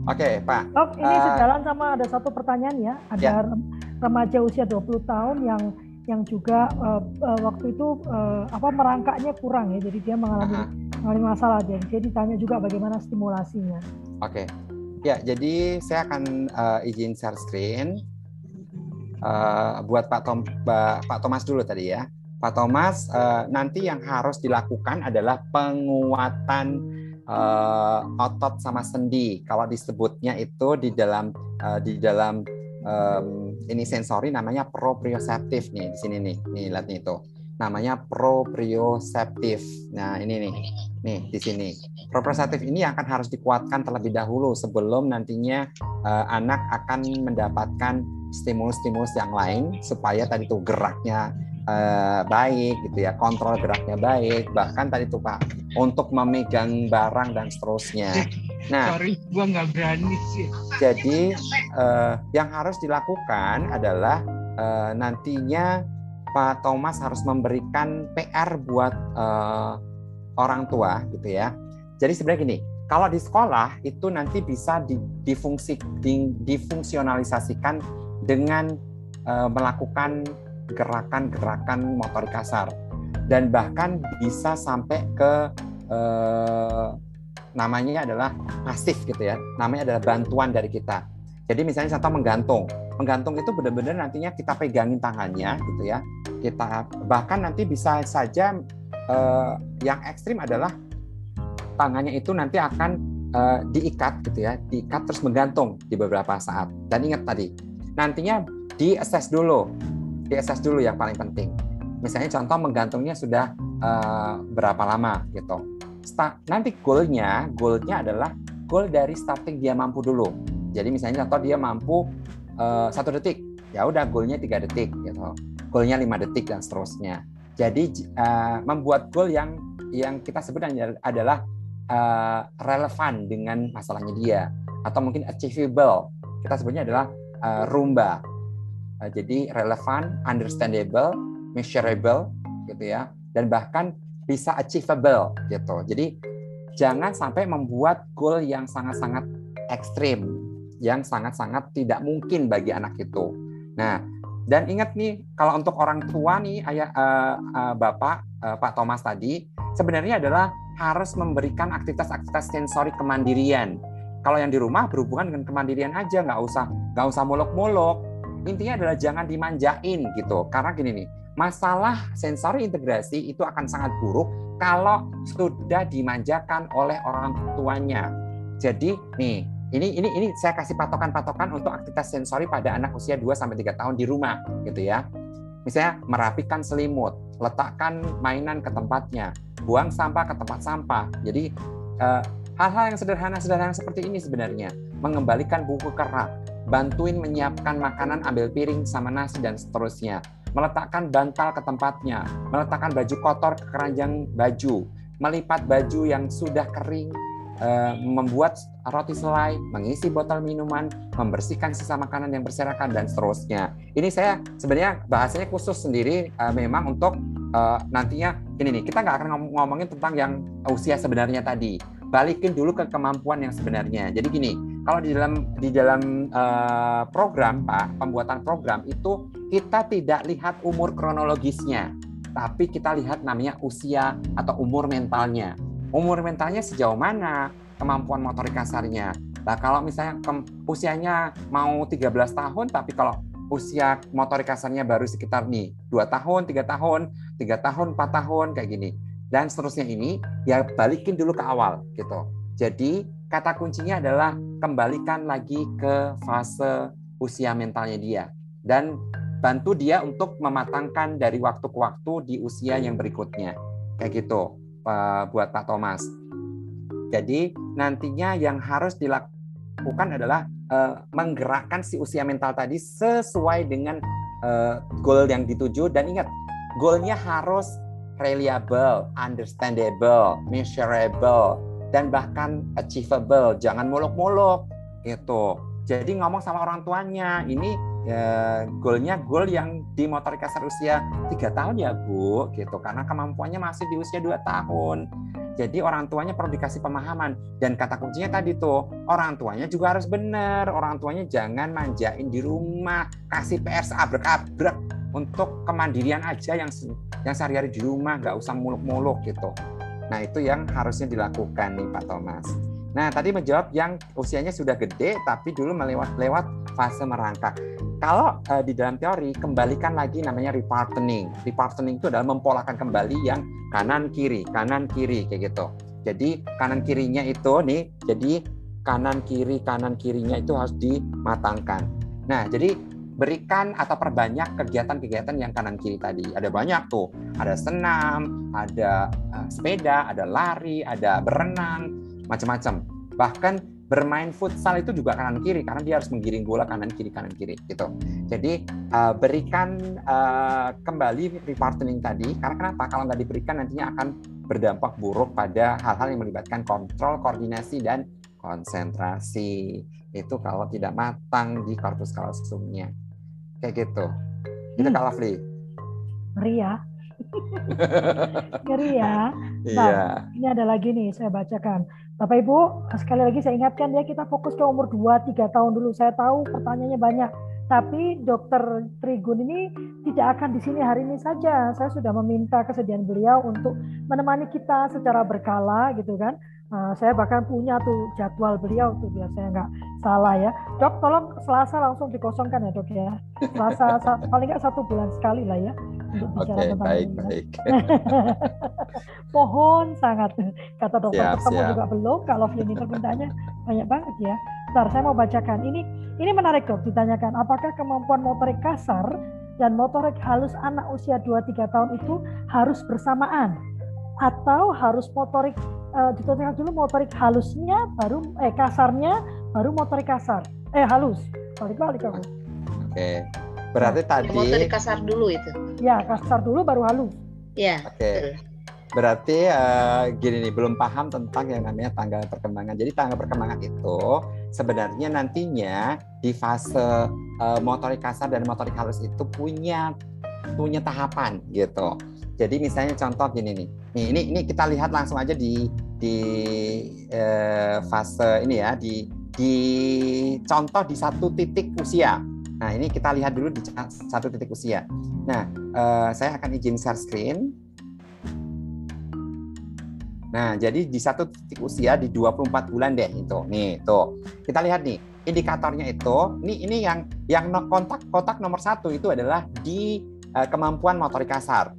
Oke, Pak. Dok, ini uh, sejalan sama ada satu pertanyaan ya. Ada ya. remaja usia 20 tahun yang yang juga uh, uh, waktu itu uh, apa merangkaknya kurang ya. Jadi dia mengalami -huh. mengalami masalah. Jadi dia ditanya juga bagaimana stimulasinya. Oke. Okay. ya jadi saya akan uh, izin share screen. Uh, buat Pak Tom Pak Thomas dulu tadi ya. Pak Thomas uh, nanti yang harus dilakukan adalah penguatan uh, otot sama sendi. Kalau disebutnya itu di dalam uh, di dalam um, ini sensori namanya proprioceptif nih di sini nih. Nih lihat nih itu. Namanya proprioceptif. Nah, ini nih. Nih di sini. Proprioceptif ini akan harus dikuatkan terlebih dahulu sebelum nantinya uh, anak akan mendapatkan stimulus-stimulus yang lain supaya tadi tuh geraknya uh, baik gitu ya, kontrol geraknya baik, bahkan tadi tuh Pak untuk memegang barang dan seterusnya. (laughs) Nah, sorry, gua nggak berani sih. Jadi uh, yang harus dilakukan adalah uh, nantinya Pak Thomas harus memberikan PR buat uh, orang tua gitu ya. Jadi sebenarnya gini, kalau di sekolah itu nanti bisa difungsi, difungsionalisasikan dengan uh, melakukan gerakan-gerakan motorik kasar dan bahkan bisa sampai ke uh, namanya adalah pasif gitu ya. Namanya adalah bantuan dari kita. Jadi misalnya contoh menggantung. Menggantung itu benar-benar nantinya kita pegangin tangannya gitu ya. Kita bahkan nanti bisa saja eh, yang ekstrim adalah tangannya itu nanti akan eh, diikat gitu ya, diikat terus menggantung di beberapa saat. Dan ingat tadi, nantinya di dulu. Di assess dulu yang paling penting. Misalnya contoh menggantungnya sudah eh, berapa lama gitu. Nanti goalnya goalnya adalah goal dari starting dia mampu dulu. Jadi misalnya contoh dia mampu uh, satu detik. Ya udah goalnya tiga detik gitu. Goalnya lima detik dan seterusnya. Jadi uh, membuat goal yang yang kita sebut adalah uh, relevan dengan masalahnya dia. Atau mungkin achievable. Kita sebutnya adalah uh, rumba. Uh, jadi relevan, understandable, measurable gitu ya dan bahkan bisa achievable gitu. Jadi jangan sampai membuat goal yang sangat-sangat ekstrim, yang sangat-sangat tidak mungkin bagi anak itu. Nah, dan ingat nih kalau untuk orang tua nih ayah uh, uh, bapak uh, Pak Thomas tadi sebenarnya adalah harus memberikan aktivitas-aktivitas sensori kemandirian. Kalau yang di rumah berhubungan dengan kemandirian aja, nggak usah nggak usah muluk-muluk. Intinya adalah jangan dimanjain gitu. Karena gini nih, masalah sensori integrasi itu akan sangat buruk kalau sudah dimanjakan oleh orang tuanya. Jadi nih, ini ini ini saya kasih patokan-patokan untuk aktivitas sensori pada anak usia 2 sampai 3 tahun di rumah gitu ya. Misalnya merapikan selimut, letakkan mainan ke tempatnya, buang sampah ke tempat sampah. Jadi eh, hal-hal yang sederhana-sederhana seperti ini sebenarnya mengembalikan buku kerak, bantuin menyiapkan makanan, ambil piring sama nasi dan seterusnya, meletakkan bantal ke tempatnya, meletakkan baju kotor ke keranjang baju, melipat baju yang sudah kering, eh, membuat roti selai, mengisi botol minuman, membersihkan sisa makanan yang berserakan dan seterusnya. Ini saya sebenarnya bahasanya khusus sendiri eh, memang untuk uh, nantinya ini nih kita nggak akan ngomongin tentang yang usia sebenarnya tadi. Balikin dulu ke kemampuan yang sebenarnya. Jadi gini kalau di dalam di dalam uh, program pak pembuatan program itu kita tidak lihat umur kronologisnya tapi kita lihat namanya usia atau umur mentalnya. Umur mentalnya sejauh mana kemampuan motorik kasarnya. Nah, kalau misalnya usianya mau 13 tahun, tapi kalau usia motorik kasarnya baru sekitar nih dua tahun, tiga tahun, tiga tahun, empat tahun kayak gini. Dan seterusnya ini ya balikin dulu ke awal gitu. Jadi kata kuncinya adalah kembalikan lagi ke fase usia mentalnya dia dan bantu dia untuk mematangkan dari waktu ke waktu di usia yang berikutnya. Kayak gitu buat Pak Thomas. Jadi nantinya yang harus dilakukan adalah uh, menggerakkan si usia mental tadi sesuai dengan uh, goal yang dituju. Dan ingat goalnya harus reliable, understandable, measurable dan bahkan achievable. Jangan muluk-muluk itu. Jadi ngomong sama orang tuanya, ini ya, goalnya goal yang di motorik kasar usia tiga tahun ya bu, gitu. Karena kemampuannya masih di usia dua tahun. Jadi orang tuanya perlu dikasih pemahaman dan kata kuncinya tadi tuh orang tuanya juga harus benar. Orang tuanya jangan manjain di rumah, kasih PR abrek-abrek untuk kemandirian aja yang yang sehari-hari di rumah, nggak usah muluk-muluk gitu. Nah itu yang harusnya dilakukan nih Pak Thomas. Nah tadi menjawab yang usianya sudah gede tapi dulu melewat lewat fase merangkak. Kalau uh, di dalam teori kembalikan lagi namanya repartening. Repartening itu adalah mempolakan kembali yang kanan kiri, kanan kiri kayak gitu. Jadi kanan kirinya itu nih, jadi kanan kiri kanan kirinya itu harus dimatangkan. Nah, jadi berikan atau perbanyak kegiatan-kegiatan yang kanan kiri tadi. Ada banyak tuh, ada senam, ada uh, sepeda, ada lari, ada berenang, macam-macam. Bahkan bermain futsal itu juga kanan kiri karena dia harus menggiring bola kanan kiri kanan kiri gitu. Jadi uh, berikan uh, kembali repartening tadi karena kenapa? Kalau nggak diberikan nantinya akan berdampak buruk pada hal-hal yang melibatkan kontrol, koordinasi dan konsentrasi. Itu kalau tidak matang di korpus kalsumnya. Kayak gitu. Itu hmm. kalau Lovely. Ngeri ya. (laughs) Ngeri ya. Nah, iya. ini ada lagi nih saya bacakan. Bapak Ibu, sekali lagi saya ingatkan ya kita fokus ke umur 2-3 tahun dulu. Saya tahu pertanyaannya banyak, tapi Dokter Trigun ini tidak akan di sini hari ini saja. Saya sudah meminta kesediaan beliau untuk menemani kita secara berkala gitu kan. Uh, saya bahkan punya tuh jadwal beliau tuh biar saya nggak salah ya. Dok, tolong Selasa langsung dikosongkan ya dok ya. Selasa (laughs) paling nggak satu bulan sekali lah ya untuk bicara okay, tentang baik, ini. Ya. Baik. (laughs) Pohon sangat kata dokter siap, ketemu siap. juga belum. Kalau ini permintaannya banyak banget ya. Ntar saya mau bacakan. Ini ini menarik dok. Ditanyakan apakah kemampuan motorik kasar dan motorik halus anak usia 2-3 tahun itu harus bersamaan atau harus motorik uh, ditentukan dulu motorik halusnya baru eh kasarnya baru motorik kasar eh halus balik balik kamu oke okay. Berarti nah, tadi motor kasar dulu itu. Ya, kasar dulu baru halus. Ya. Oke. Okay. berarti uh, gini nih belum paham tentang yang namanya tanggal perkembangan. Jadi tanggal perkembangan itu sebenarnya nantinya di fase uh, motorik kasar dan motorik halus itu punya punya tahapan gitu. Jadi misalnya contoh gini nih. Nih ini ini kita lihat langsung aja di di uh, fase ini ya di di contoh di satu titik usia. Nah ini kita lihat dulu di satu titik usia. Nah uh, saya akan izin share screen. Nah, jadi di satu titik usia di 24 bulan deh itu. Nih, tuh. Kita lihat nih, indikatornya itu, ini ini yang yang kontak kotak nomor satu itu adalah di uh, kemampuan motorik kasar.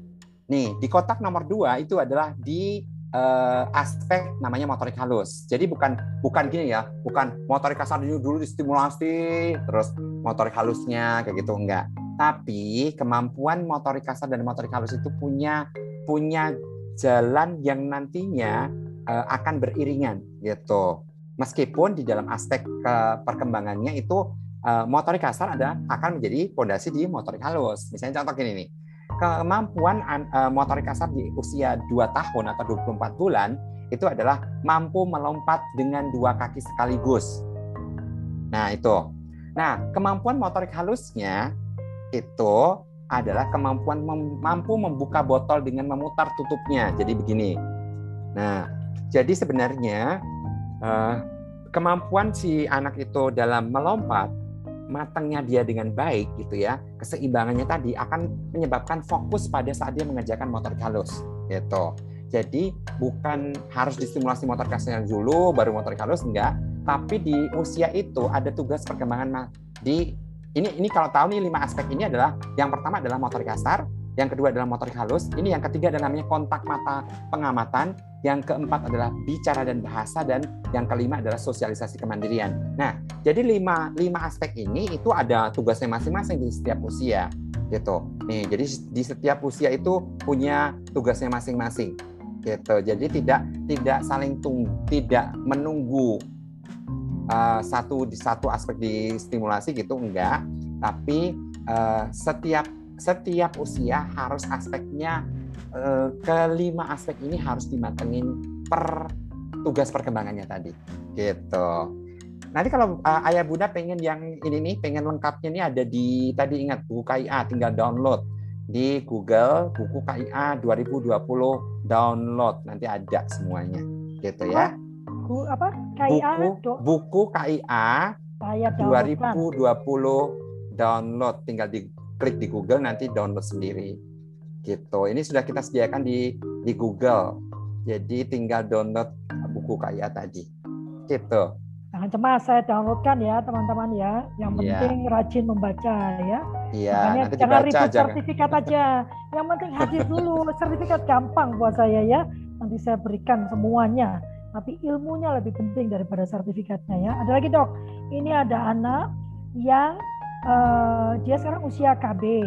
Nih, di kotak nomor dua itu adalah di uh, aspek namanya motorik halus. Jadi bukan bukan gini ya, bukan motorik kasar dulu dulu distimulasi, terus motorik halusnya kayak gitu enggak. Tapi kemampuan motorik kasar dan motorik halus itu punya punya jalan yang nantinya uh, akan beriringan gitu. Meskipun di dalam aspek ke perkembangannya itu motorik kasar ada akan menjadi fondasi di motorik halus. Misalnya contoh gini nih. Kemampuan uh, motorik kasar di usia 2 tahun atau 24 bulan itu adalah mampu melompat dengan dua kaki sekaligus. Nah, itu. Nah, kemampuan motorik halusnya itu adalah kemampuan mem mampu membuka botol dengan memutar tutupnya. Jadi begini. Nah, jadi sebenarnya uh, kemampuan si anak itu dalam melompat matangnya dia dengan baik gitu ya keseimbangannya tadi akan menyebabkan fokus pada saat dia mengerjakan motor halus gitu. Jadi bukan harus distimulasi motor kasarnya dulu baru motor halus enggak. Tapi di usia itu ada tugas perkembangan di ini ini kalau tahu nih lima aspek ini adalah yang pertama adalah motorik kasar, yang kedua adalah motorik halus, ini yang ketiga adalah namanya kontak mata pengamatan, yang keempat adalah bicara dan bahasa dan yang kelima adalah sosialisasi kemandirian. Nah, jadi lima lima aspek ini itu ada tugasnya masing-masing di setiap usia gitu. Nih, jadi di setiap usia itu punya tugasnya masing-masing gitu. Jadi tidak tidak saling tunggu, tidak menunggu uh, satu satu aspek di stimulasi gitu enggak tapi uh, setiap setiap usia harus aspeknya uh, kelima aspek ini harus dimatengin per tugas perkembangannya tadi gitu. Nanti kalau uh, ayah bunda pengen yang ini nih pengen lengkapnya nih ada di tadi ingat buku KIA tinggal download di Google buku KIA 2020 download nanti ada semuanya gitu ya. Buku apa? KIA buku, buku KIA Saya 2020 download tinggal di klik di Google nanti download sendiri. Gitu. Ini sudah kita sediakan di di Google. Jadi tinggal download buku KIA tadi. Gitu. Jangan cemas, saya downloadkan ya teman-teman ya. Yang iya. penting yeah. rajin membaca ya. Iya, Makanya nanti jangan ribut jangan. sertifikat aja. Yang penting hadir (laughs) dulu. sertifikat gampang buat saya ya. Nanti saya berikan semuanya tapi ilmunya lebih penting daripada sertifikatnya ya. Ada lagi dok, ini ada anak yang uh, dia sekarang usia KB, uh,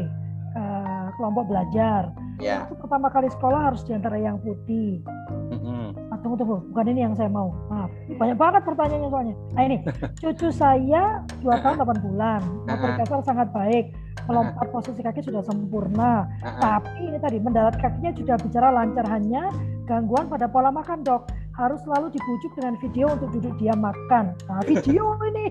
eh, kelompok belajar. Yeah. Itu pertama kali sekolah harus di antara yang putih. Mm-hmm. Ah, tunggu tunggu, bukan ini yang saya mau. Maaf, banyak banget pertanyaannya soalnya. Nah ini, (laughs) cucu saya dua tahun delapan bulan, motor kasar sangat baik, melompat posisi kaki sudah sempurna. Tapi ini tadi mendarat kakinya sudah bicara lancar hanya gangguan pada pola makan dok harus selalu dibujuk dengan video untuk duduk diam makan. Nah, video (laughs) ini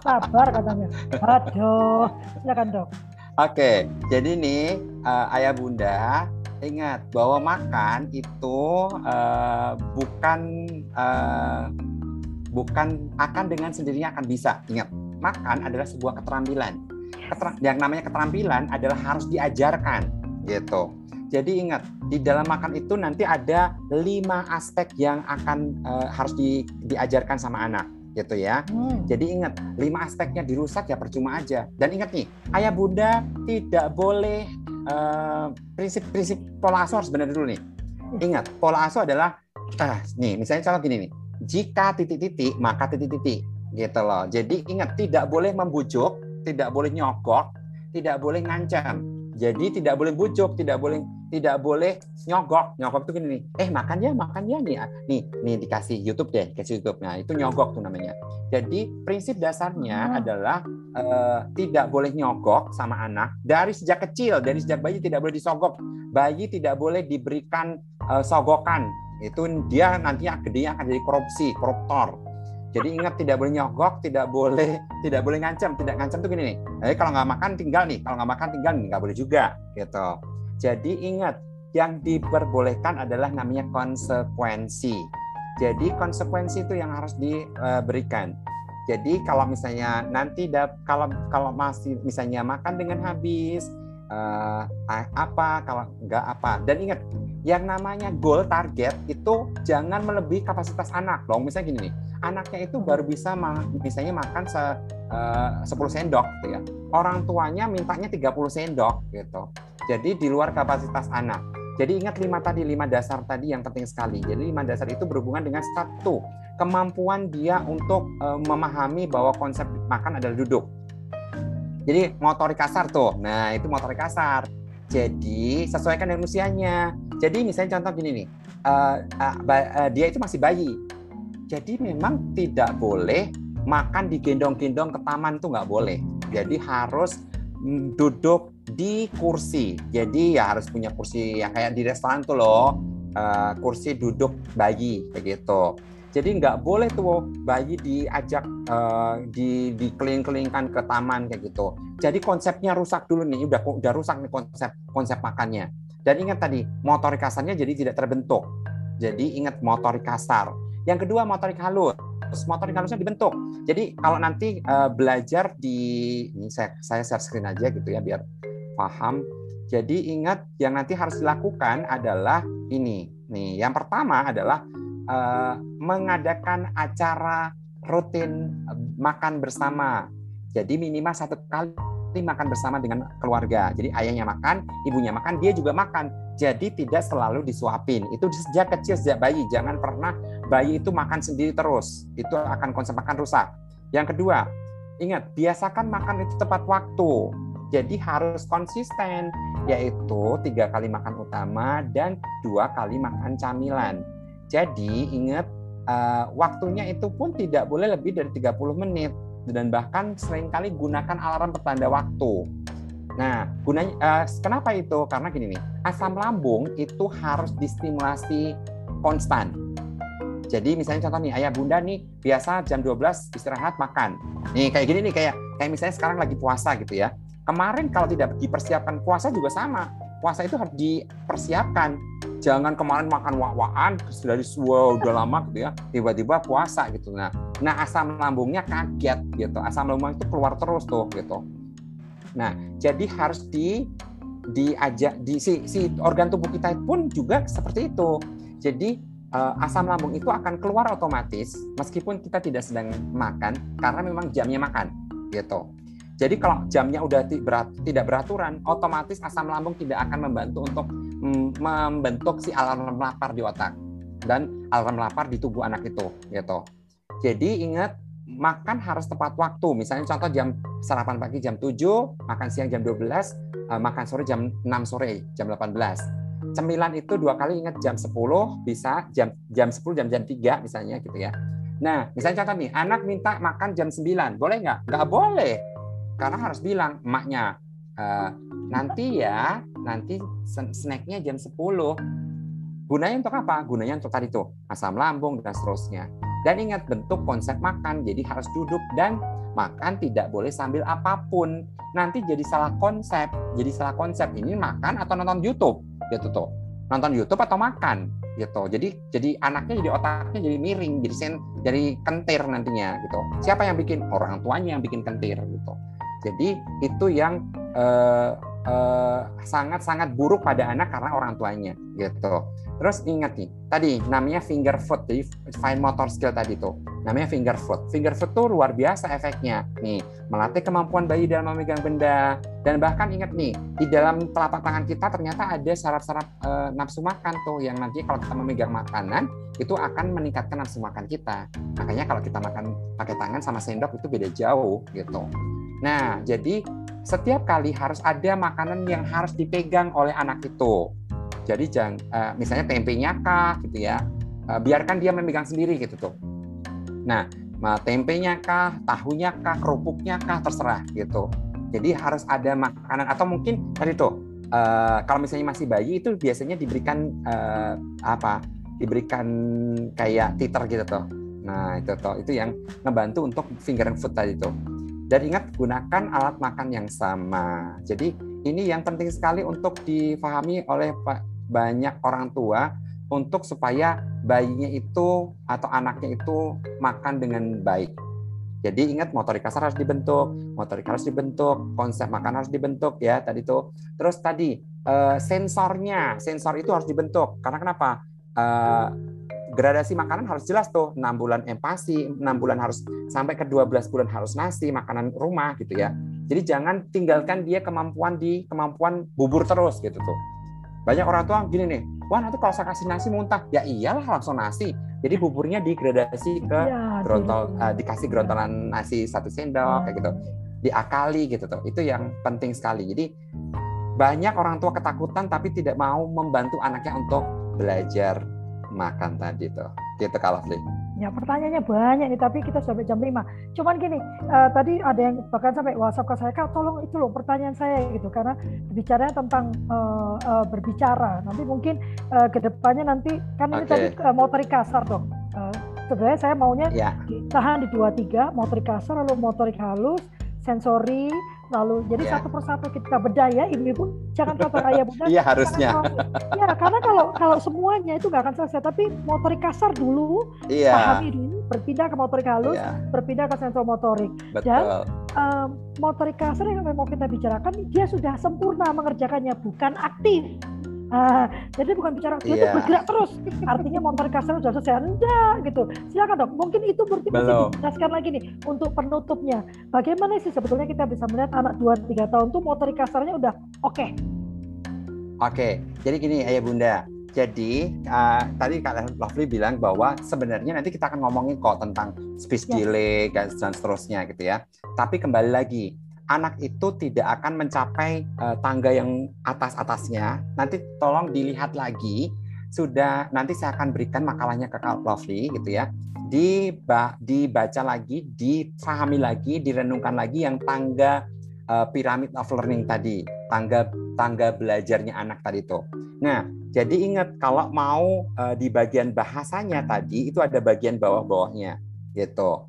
sabar katanya. Aduh, silakan dok. Oke, jadi nih uh, ayah bunda ingat bahwa makan itu uh, bukan uh, bukan akan dengan sendirinya akan bisa. Ingat, makan adalah sebuah keterampilan. Keter yang namanya keterampilan adalah harus diajarkan, gitu. Jadi ingat di dalam makan itu nanti ada lima aspek yang akan uh, harus di, diajarkan sama anak gitu ya. Hmm. Jadi ingat lima aspeknya dirusak ya percuma aja. Dan ingat nih ayah bunda tidak boleh uh, prinsip-prinsip pola asuh harus benar dulu nih. Ingat pola asuh adalah ah, nih misalnya contoh gini nih. Jika titik-titik maka titik-titik gitu loh. Jadi ingat tidak boleh membujuk, tidak boleh nyogok, tidak boleh ngancam. Jadi tidak boleh bujuk, tidak boleh tidak boleh nyogok. Nyogok itu gini nih, eh makan ya, makan ya nih. Nih, nih dikasih YouTube deh, kasih YouTube. Nah, itu nyogok tuh namanya. Jadi prinsip dasarnya hmm. adalah uh, tidak boleh nyogok sama anak dari sejak kecil, dari sejak bayi tidak boleh disogok. Bayi tidak boleh diberikan uh, sogokan itu dia nantinya gedenya akan jadi korupsi koruptor jadi ingat tidak boleh nyogok, tidak boleh tidak boleh ngancam, tidak ngancam tuh gini nih. Jadi kalau nggak makan tinggal nih, kalau nggak makan tinggal nggak boleh juga gitu. Jadi ingat yang diperbolehkan adalah namanya konsekuensi. Jadi konsekuensi itu yang harus diberikan. Jadi kalau misalnya nanti kalau kalau masih misalnya makan dengan habis uh, apa kalau nggak apa dan ingat yang namanya goal target itu jangan melebihi kapasitas anak. Dong misalnya gini nih anaknya itu baru bisa misalnya makan se, uh, 10 sendok gitu ya. Orang tuanya mintanya 30 sendok gitu. Jadi di luar kapasitas anak. Jadi ingat lima tadi lima dasar tadi yang penting sekali. Jadi lima dasar itu berhubungan dengan satu kemampuan dia untuk uh, memahami bahwa konsep makan adalah duduk. Jadi motorik kasar tuh. Nah itu motorik kasar jadi sesuaikan dengan usianya. Jadi misalnya contoh gini nih, uh, uh, uh, dia itu masih bayi. Jadi memang tidak boleh makan digendong-gendong ke taman itu nggak boleh. Jadi harus mm, duduk di kursi. Jadi ya harus punya kursi yang kayak di restoran tuh loh, uh, kursi duduk bayi kayak gitu. Jadi nggak boleh tuh bayi diajak uh, di dikeling-kelingkan ke taman kayak gitu. Jadi konsepnya rusak dulu nih, udah udah rusak nih konsep konsep makannya. Dan ingat tadi motorik kasarnya jadi tidak terbentuk. Jadi ingat motorik kasar. Yang kedua motorik halus. Motorik halusnya dibentuk. Jadi kalau nanti uh, belajar di ini saya saya share screen aja gitu ya biar paham. Jadi ingat yang nanti harus dilakukan adalah ini. Nih, yang pertama adalah uh, mengadakan acara rutin uh, makan bersama. Jadi minimal satu kali makan bersama dengan keluarga. Jadi ayahnya makan, ibunya makan, dia juga makan. Jadi tidak selalu disuapin. Itu sejak kecil, sejak bayi. Jangan pernah bayi itu makan sendiri terus. Itu akan konsep makan rusak. Yang kedua, ingat, biasakan makan itu tepat waktu. Jadi harus konsisten, yaitu tiga kali makan utama dan dua kali makan camilan. Jadi ingat uh, waktunya itu pun tidak boleh lebih dari 30 menit dan bahkan sering kali gunakan alarm pertanda waktu. Nah, gunanya uh, kenapa itu? Karena gini nih, asam lambung itu harus distimulasi konstan. Jadi misalnya contoh nih, ayah bunda nih biasa jam 12 istirahat makan. Nih kayak gini nih kayak kayak misalnya sekarang lagi puasa gitu ya. Kemarin kalau tidak dipersiapkan puasa juga sama. Puasa itu harus dipersiapkan. Jangan kemarin makan wak-wakan dari wow, udah lama gitu ya tiba-tiba puasa gitu. Nah nah asam lambungnya kaget gitu. Asam lambung itu keluar terus tuh gitu. Nah jadi harus di diajak di si, si organ tubuh kita pun juga seperti itu. Jadi uh, asam lambung itu akan keluar otomatis meskipun kita tidak sedang makan karena memang jamnya makan gitu jadi kalau jamnya udah tidak beraturan, otomatis asam lambung tidak akan membantu untuk membentuk si alarm lapar di otak dan alarm lapar di tubuh anak itu, gitu. Jadi ingat makan harus tepat waktu. Misalnya contoh jam sarapan pagi jam 7, makan siang jam 12, eh, makan sore jam 6 sore, jam 18. Cemilan itu dua kali ingat jam 10 bisa jam jam 10 jam jam 3 misalnya gitu ya. Nah, misalnya contoh nih, anak minta makan jam 9, boleh nggak? Nggak boleh karena harus bilang emaknya e, nanti ya nanti snacknya jam 10 gunanya untuk apa? Gunanya untuk tadi tuh asam lambung dan seterusnya. Dan ingat bentuk konsep makan jadi harus duduk dan makan tidak boleh sambil apa pun. Nanti jadi salah konsep jadi salah konsep. Ini makan atau nonton YouTube? Gitu tuh. Nonton YouTube atau makan? Gitu. Jadi jadi anaknya jadi otaknya jadi miring jadi sen jadi kentir nantinya gitu. Siapa yang bikin? Orang tuanya yang bikin kentir gitu jadi itu yang sangat-sangat uh, uh, buruk pada anak karena orang tuanya gitu. Terus ingat nih, tadi namanya finger food, jadi fine motor skill tadi tuh. Namanya finger food. Finger food tuh luar biasa efeknya. Nih, melatih kemampuan bayi dalam memegang benda. Dan bahkan ingat nih, di dalam telapak tangan kita ternyata ada saraf-saraf e, nafsu makan tuh yang nanti kalau kita memegang makanan itu akan meningkatkan nafsu makan kita. Makanya kalau kita makan pakai tangan sama sendok itu beda jauh gitu. Nah, jadi setiap kali harus ada makanan yang harus dipegang oleh anak itu. Jadi jangan uh, misalnya tempenya kah gitu ya. Uh, biarkan dia memegang sendiri gitu tuh. Nah, tempenya kah, tahunya kah, kerupuknya kah terserah gitu. Jadi harus ada makanan atau mungkin tadi tuh uh, kalau misalnya masih bayi itu biasanya diberikan uh, apa? Diberikan kayak titer gitu tuh. Nah itu tuh itu yang ngebantu untuk finger food tadi tuh. Dan ingat gunakan alat makan yang sama. Jadi ini yang penting sekali untuk difahami oleh banyak orang tua untuk supaya bayinya itu atau anaknya itu makan dengan baik. Jadi ingat motorik kasar harus dibentuk, motorik harus dibentuk, konsep makan harus dibentuk ya tadi tuh. Terus tadi uh, sensornya, sensor itu harus dibentuk. Karena kenapa? Gradasi makanan harus jelas tuh 6 bulan empasi, 6 bulan harus sampai ke 12 bulan harus nasi, makanan rumah gitu ya. Jadi jangan tinggalkan dia kemampuan di kemampuan bubur terus gitu tuh. Banyak orang tua gini nih, wah nanti kalau saya kasih nasi muntah, ya iyalah langsung nasi. Jadi buburnya digradasi ke ya, grontol, uh, dikasih grontolan nasi satu sendok kayak gitu, diakali gitu tuh. Itu yang penting sekali. Jadi banyak orang tua ketakutan tapi tidak mau membantu anaknya untuk belajar makan tadi tuh. Gitu kalau Lovely. Ya pertanyaannya banyak nih, tapi kita sampai jam 5. Cuman gini, uh, tadi ada yang bahkan sampai WhatsApp ke saya, Kak tolong itu loh pertanyaan saya gitu, karena bicaranya tentang uh, uh, berbicara. Nanti mungkin uh, ke depannya nanti, kan ini tadi uh, motorik kasar dong. Uh, sebenarnya saya maunya ya. tahan di dua tiga motorik kasar, lalu motorik halus, sensori, lalu jadi yeah. satu persatu kita bedah ya ibu-ibu jangan kata ayah (laughs) bunda iya harusnya ya karena kalau kalau semuanya itu nggak akan selesai tapi motorik kasar dulu yeah. pahami dulu berpindah ke motorik halus yeah. berpindah ke sensor motorik Betul. dan um, motorik kasar yang mau kita bicarakan dia sudah sempurna mengerjakannya bukan aktif Ah, jadi bukan bicara dia yeah. bergerak terus. Artinya motor kasar sudah selesai. Enggak gitu. Silakan dok. Mungkin itu berarti masih dijelaskan lagi nih untuk penutupnya. Bagaimana sih sebetulnya kita bisa melihat anak 2 3 tahun tuh motorik kasarnya udah oke. Okay. Oke. Okay. Jadi gini Ayah Bunda. Jadi uh, tadi Kak Lovely bilang bahwa sebenarnya nanti kita akan ngomongin kok tentang speech yeah. delay dan seterusnya gitu ya. Tapi kembali lagi anak itu tidak akan mencapai uh, tangga yang atas-atasnya. Nanti tolong dilihat lagi. Sudah nanti saya akan berikan makalahnya ke Kak Lovely gitu ya. Diba, dibaca lagi, difahami lagi, direnungkan lagi yang tangga uh, pyramid of learning tadi, tangga tangga belajarnya anak tadi itu. Nah, jadi ingat kalau mau uh, di bagian bahasanya tadi itu ada bagian bawah-bawahnya gitu.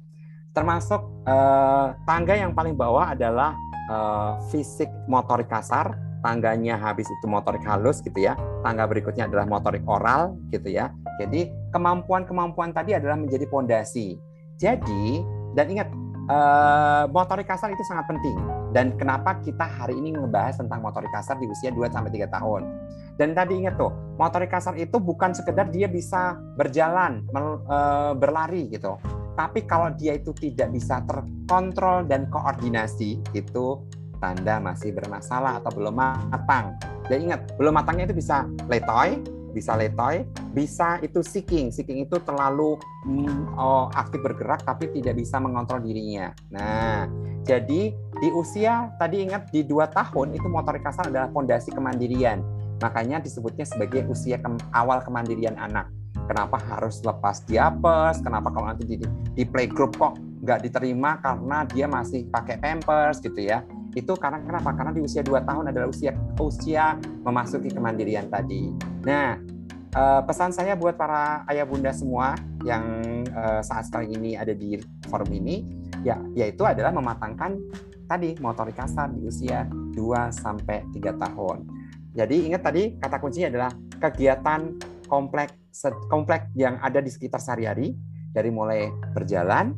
Termasuk uh, tangga yang paling bawah adalah uh, fisik motorik kasar, tangganya habis itu motorik halus gitu ya. Tangga berikutnya adalah motorik oral gitu ya. Jadi kemampuan-kemampuan tadi adalah menjadi pondasi. Jadi dan ingat uh, motorik kasar itu sangat penting. Dan kenapa kita hari ini ngebahas tentang motorik kasar di usia 2 sampai 3 tahun. Dan tadi ingat tuh, motorik kasar itu bukan sekedar dia bisa berjalan, berlari gitu tapi kalau dia itu tidak bisa terkontrol dan koordinasi, itu tanda masih bermasalah atau belum matang. Dan ingat, belum matangnya itu bisa letoy, bisa letoy, bisa itu seeking. Seeking itu terlalu mm, oh, aktif bergerak tapi tidak bisa mengontrol dirinya. Nah, jadi di usia tadi ingat di dua tahun itu motorik kasar adalah fondasi kemandirian. Makanya disebutnya sebagai usia ke awal kemandirian anak kenapa harus lepas diapes, kenapa kalau nanti di, di playgroup kok nggak diterima karena dia masih pakai pampers gitu ya. Itu karena kenapa? Karena di usia 2 tahun adalah usia usia memasuki kemandirian tadi. Nah, eh, pesan saya buat para ayah bunda semua yang eh, saat sekarang ini ada di forum ini, ya yaitu adalah mematangkan tadi motorik kasar di usia 2 sampai 3 tahun. Jadi ingat tadi kata kuncinya adalah kegiatan kompleks kompleks yang ada di sekitar sehari-hari dari mulai berjalan,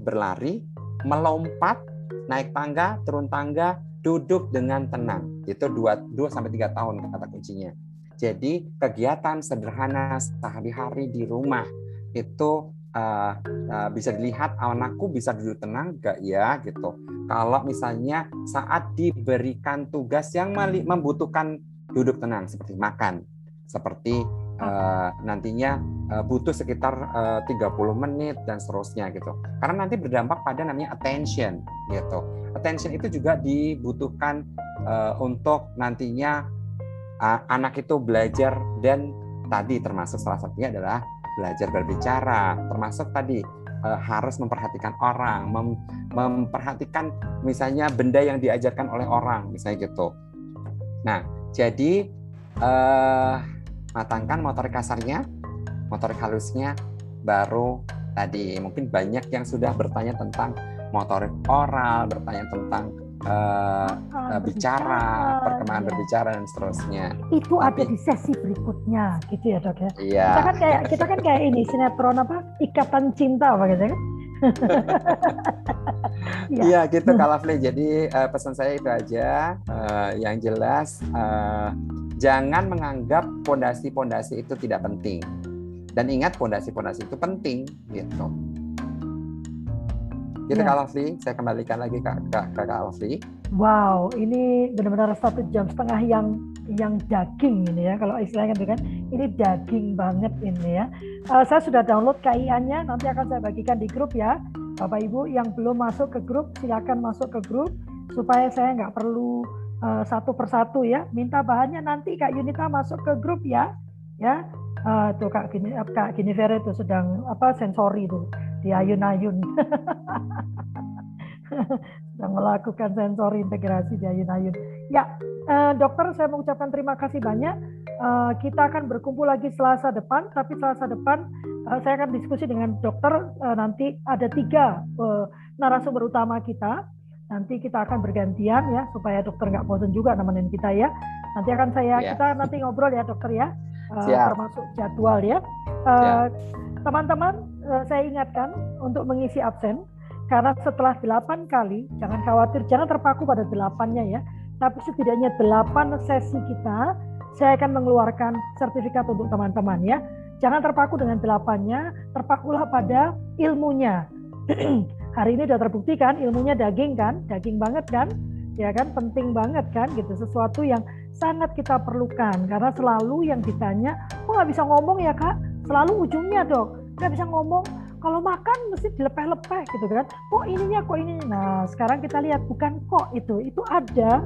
berlari, melompat, naik tangga, turun tangga, duduk dengan tenang. Itu 2 2 sampai 3 tahun kata kuncinya. Jadi kegiatan sederhana sehari-hari di rumah itu uh, uh, bisa dilihat anakku bisa duduk tenang gak ya gitu. Kalau misalnya saat diberikan tugas yang membutuhkan duduk tenang seperti makan, seperti uh, nantinya uh, butuh sekitar eh, uh, 30 menit dan seterusnya gitu. Karena nanti berdampak pada namanya attention gitu. Attention itu juga dibutuhkan uh, untuk nantinya uh, anak itu belajar dan tadi termasuk salah satunya adalah belajar berbicara, termasuk tadi uh, harus memperhatikan orang, mem memperhatikan misalnya benda yang diajarkan oleh orang, misalnya gitu. Nah, Jadi eh, matangkan motorik kasarnya, motorik halusnya, baru tadi mungkin banyak yang sudah bertanya tentang motorik oral, bertanya tentang uh, uh, bicara, perkembangan ya. berbicara dan seterusnya. Itu Tapi, ada di sesi berikutnya, gitu ya dok ya. Iya. Kita kan kayak kita kan kayak ini sinetron apa ikatan cinta apa gitu kan. (laughs) Iya ya, gitu Kak Lovely. Jadi uh, pesan saya itu aja. Uh, yang jelas uh, jangan menganggap pondasi-pondasi itu tidak penting. Dan ingat pondasi-pondasi itu penting gitu. Gitu ya. Kak saya kembalikan lagi ke Kak, Kak Lovely. Wow, ini benar-benar satu jam setengah yang yang daging ini ya. Kalau istilahnya kan, ini daging banget ini ya. Uh, saya sudah download KIA-nya, nanti akan saya bagikan di grup ya. Bapak Ibu yang belum masuk ke grup, silakan masuk ke grup supaya saya nggak perlu uh, satu persatu ya. Minta bahannya nanti Kak Yunita masuk ke grup ya. Ya, uh, tuh Kak Gini, Kak Ginevere itu sedang apa sensori tuh di ayun-ayun. (laughs) Sedang melakukan sensori integrasi di ayun-ayun. Ya, eh, dokter saya mengucapkan terima kasih banyak. Eh, kita akan berkumpul lagi Selasa depan, tapi Selasa depan eh, saya akan diskusi dengan dokter eh, nanti ada tiga eh, narasumber utama kita. Nanti kita akan bergantian ya supaya dokter nggak bosan juga nemenin kita ya. Nanti akan saya yeah. kita nanti ngobrol ya dokter ya, uh, termasuk jadwal ya. Uh, teman-teman uh, saya ingatkan untuk mengisi absen karena setelah delapan kali jangan khawatir jangan terpaku pada delapannya ya tapi setidaknya delapan sesi kita saya akan mengeluarkan sertifikat untuk teman-teman ya jangan terpaku dengan delapannya terpakulah pada ilmunya (clears throat) hari ini sudah terbukti kan ilmunya daging kan daging banget kan? Ya kan penting banget kan? Gitu sesuatu yang sangat kita perlukan. Karena selalu yang ditanya kok nggak bisa ngomong ya kak? Selalu ujungnya dok. Nggak bisa ngomong. Kalau makan mesti dilepeh-lepeh gitu kan? Kok ininya kok ini nah sekarang kita lihat bukan kok itu. Itu ada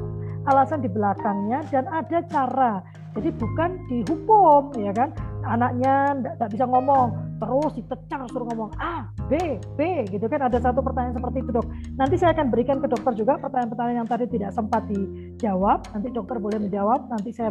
alasan di belakangnya dan ada cara jadi bukan dihukum ya kan? Anaknya nggak bisa ngomong terus ditecar suruh ngomong A B B gitu kan? Ada satu pertanyaan seperti itu dok. Nanti saya akan berikan ke dokter juga pertanyaan-pertanyaan yang tadi tidak sempat dijawab. Nanti dokter boleh menjawab nanti saya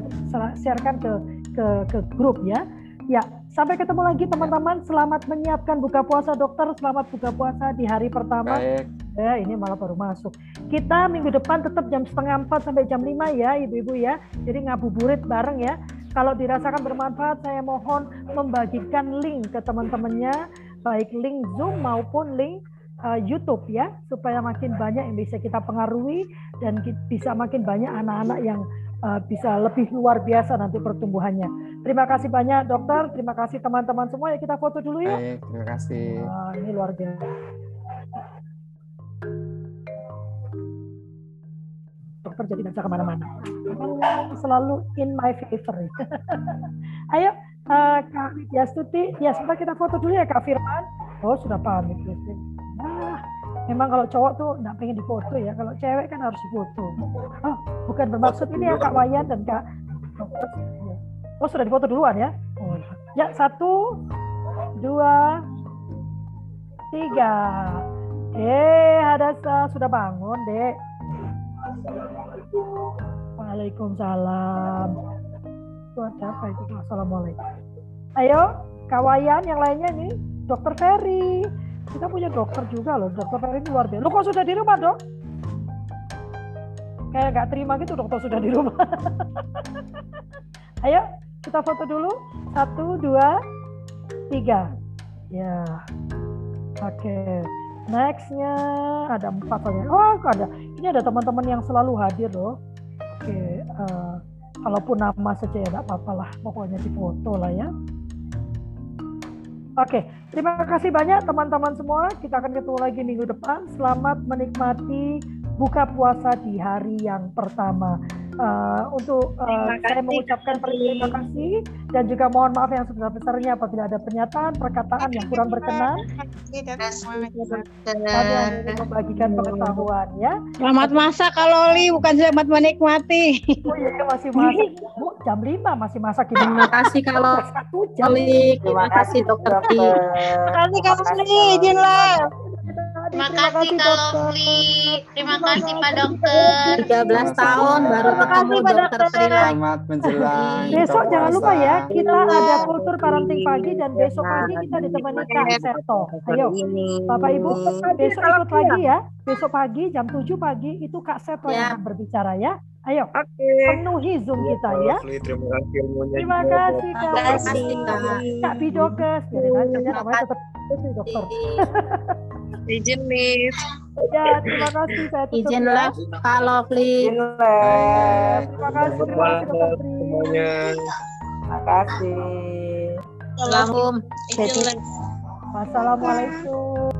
sharekan ke ke ke grup ya Ya, sampai ketemu lagi teman-teman. Selamat menyiapkan buka puasa dokter. Selamat buka puasa di hari pertama. Baik. Ya, ini malah baru masuk. Kita minggu depan tetap jam setengah empat sampai jam lima ya, ibu-ibu ya. Jadi ngabuburit bareng ya. Kalau dirasakan bermanfaat, saya mohon membagikan link ke teman-temannya, baik link Zoom maupun link uh, YouTube ya, supaya makin banyak yang bisa kita pengaruhi dan bisa makin banyak anak-anak yang uh, bisa lebih luar biasa nanti pertumbuhannya. Terima kasih banyak dokter, terima kasih teman-teman semua ya kita foto dulu ya. Baik, terima kasih. Nah, ini luar biasa. Dokter jadi bisa ke mana-mana. Selalu in my favor. (laughs) Ayo uh, Kak Yastuti, ya sebentar kita foto dulu ya Kak Firman. Oh sudah pamit. Memang kalau cowok tuh nggak pengen difoto ya kalau cewek kan harus difoto. Oh bukan bermaksud ini ya kak Wayan dan kak oh sudah difoto duluan ya? Oh. ya satu dua tiga. Eh Hadasa sudah bangun dek? Waalaikumsalam. Tuhan siapa itu? Assalamualaikum. Ayo kawayan yang lainnya nih Dokter Ferry kita punya dokter juga loh, dokter ini luar biasa. Lo kok sudah di rumah dok? Kayak nggak terima gitu dokter sudah di rumah. (laughs) Ayo kita foto dulu. Satu, dua, tiga. Ya. Oke. Okay. Nextnya ada empat saja. Oh, ada. Ini ada teman-teman yang selalu hadir loh. Oke. Okay. Uh, eh, kalaupun nama saja ya nggak apa-apa lah. Pokoknya di foto lah ya. Oke, terima kasih banyak teman-teman semua. Kita akan ketemu lagi minggu depan. Selamat menikmati buka puasa di hari yang pertama. Uh, untuk uh, saya mengucapkan terima kasih dan juga mohon maaf yang sebesar-besarnya apabila ada pernyataan, perkataan yang kurang berkenan. Kami membagikan pengetahuan ya. Selamat masak kalau Li, bukan selamat menikmati. Oh iya masih masak. Bu, jam 5 masih masak ini. Terima kasih kalau satu jam. Terima kasih dokter. Terima kasih kalau Li, izin lah. Terima Terima terima kasih kasih Kak. Lovely. Terima Terima kasih Pak kasih, Dokter. 13 tahun baru Terima ketemu dokter. Sri. Selamat menjelang Besok buka jangan lupa ya, kita ada kultur parenting pagi dan besok pagi kita ditemani Kak Seto. Ayo, Bapak Ibu, besok ikut lagi ya. Besok pagi jam 7 pagi itu Kak Seto yang Ya. akan berbicara ya. Ayo, Oke. penuhi Zoom kita ya. Terima kasih ilmunya. Terima kasih Kak. Terima kasih, Kak. Kak Bidokes, jadi aja namanya tetap itu dokter. (laughs) Izin nih. Ya, terima kasih saya tutup Izin live Kak Lovely. Terima kasih, terima kasih dokter Tri. semuanya. Assalamualaikum. Wassalamualaikum.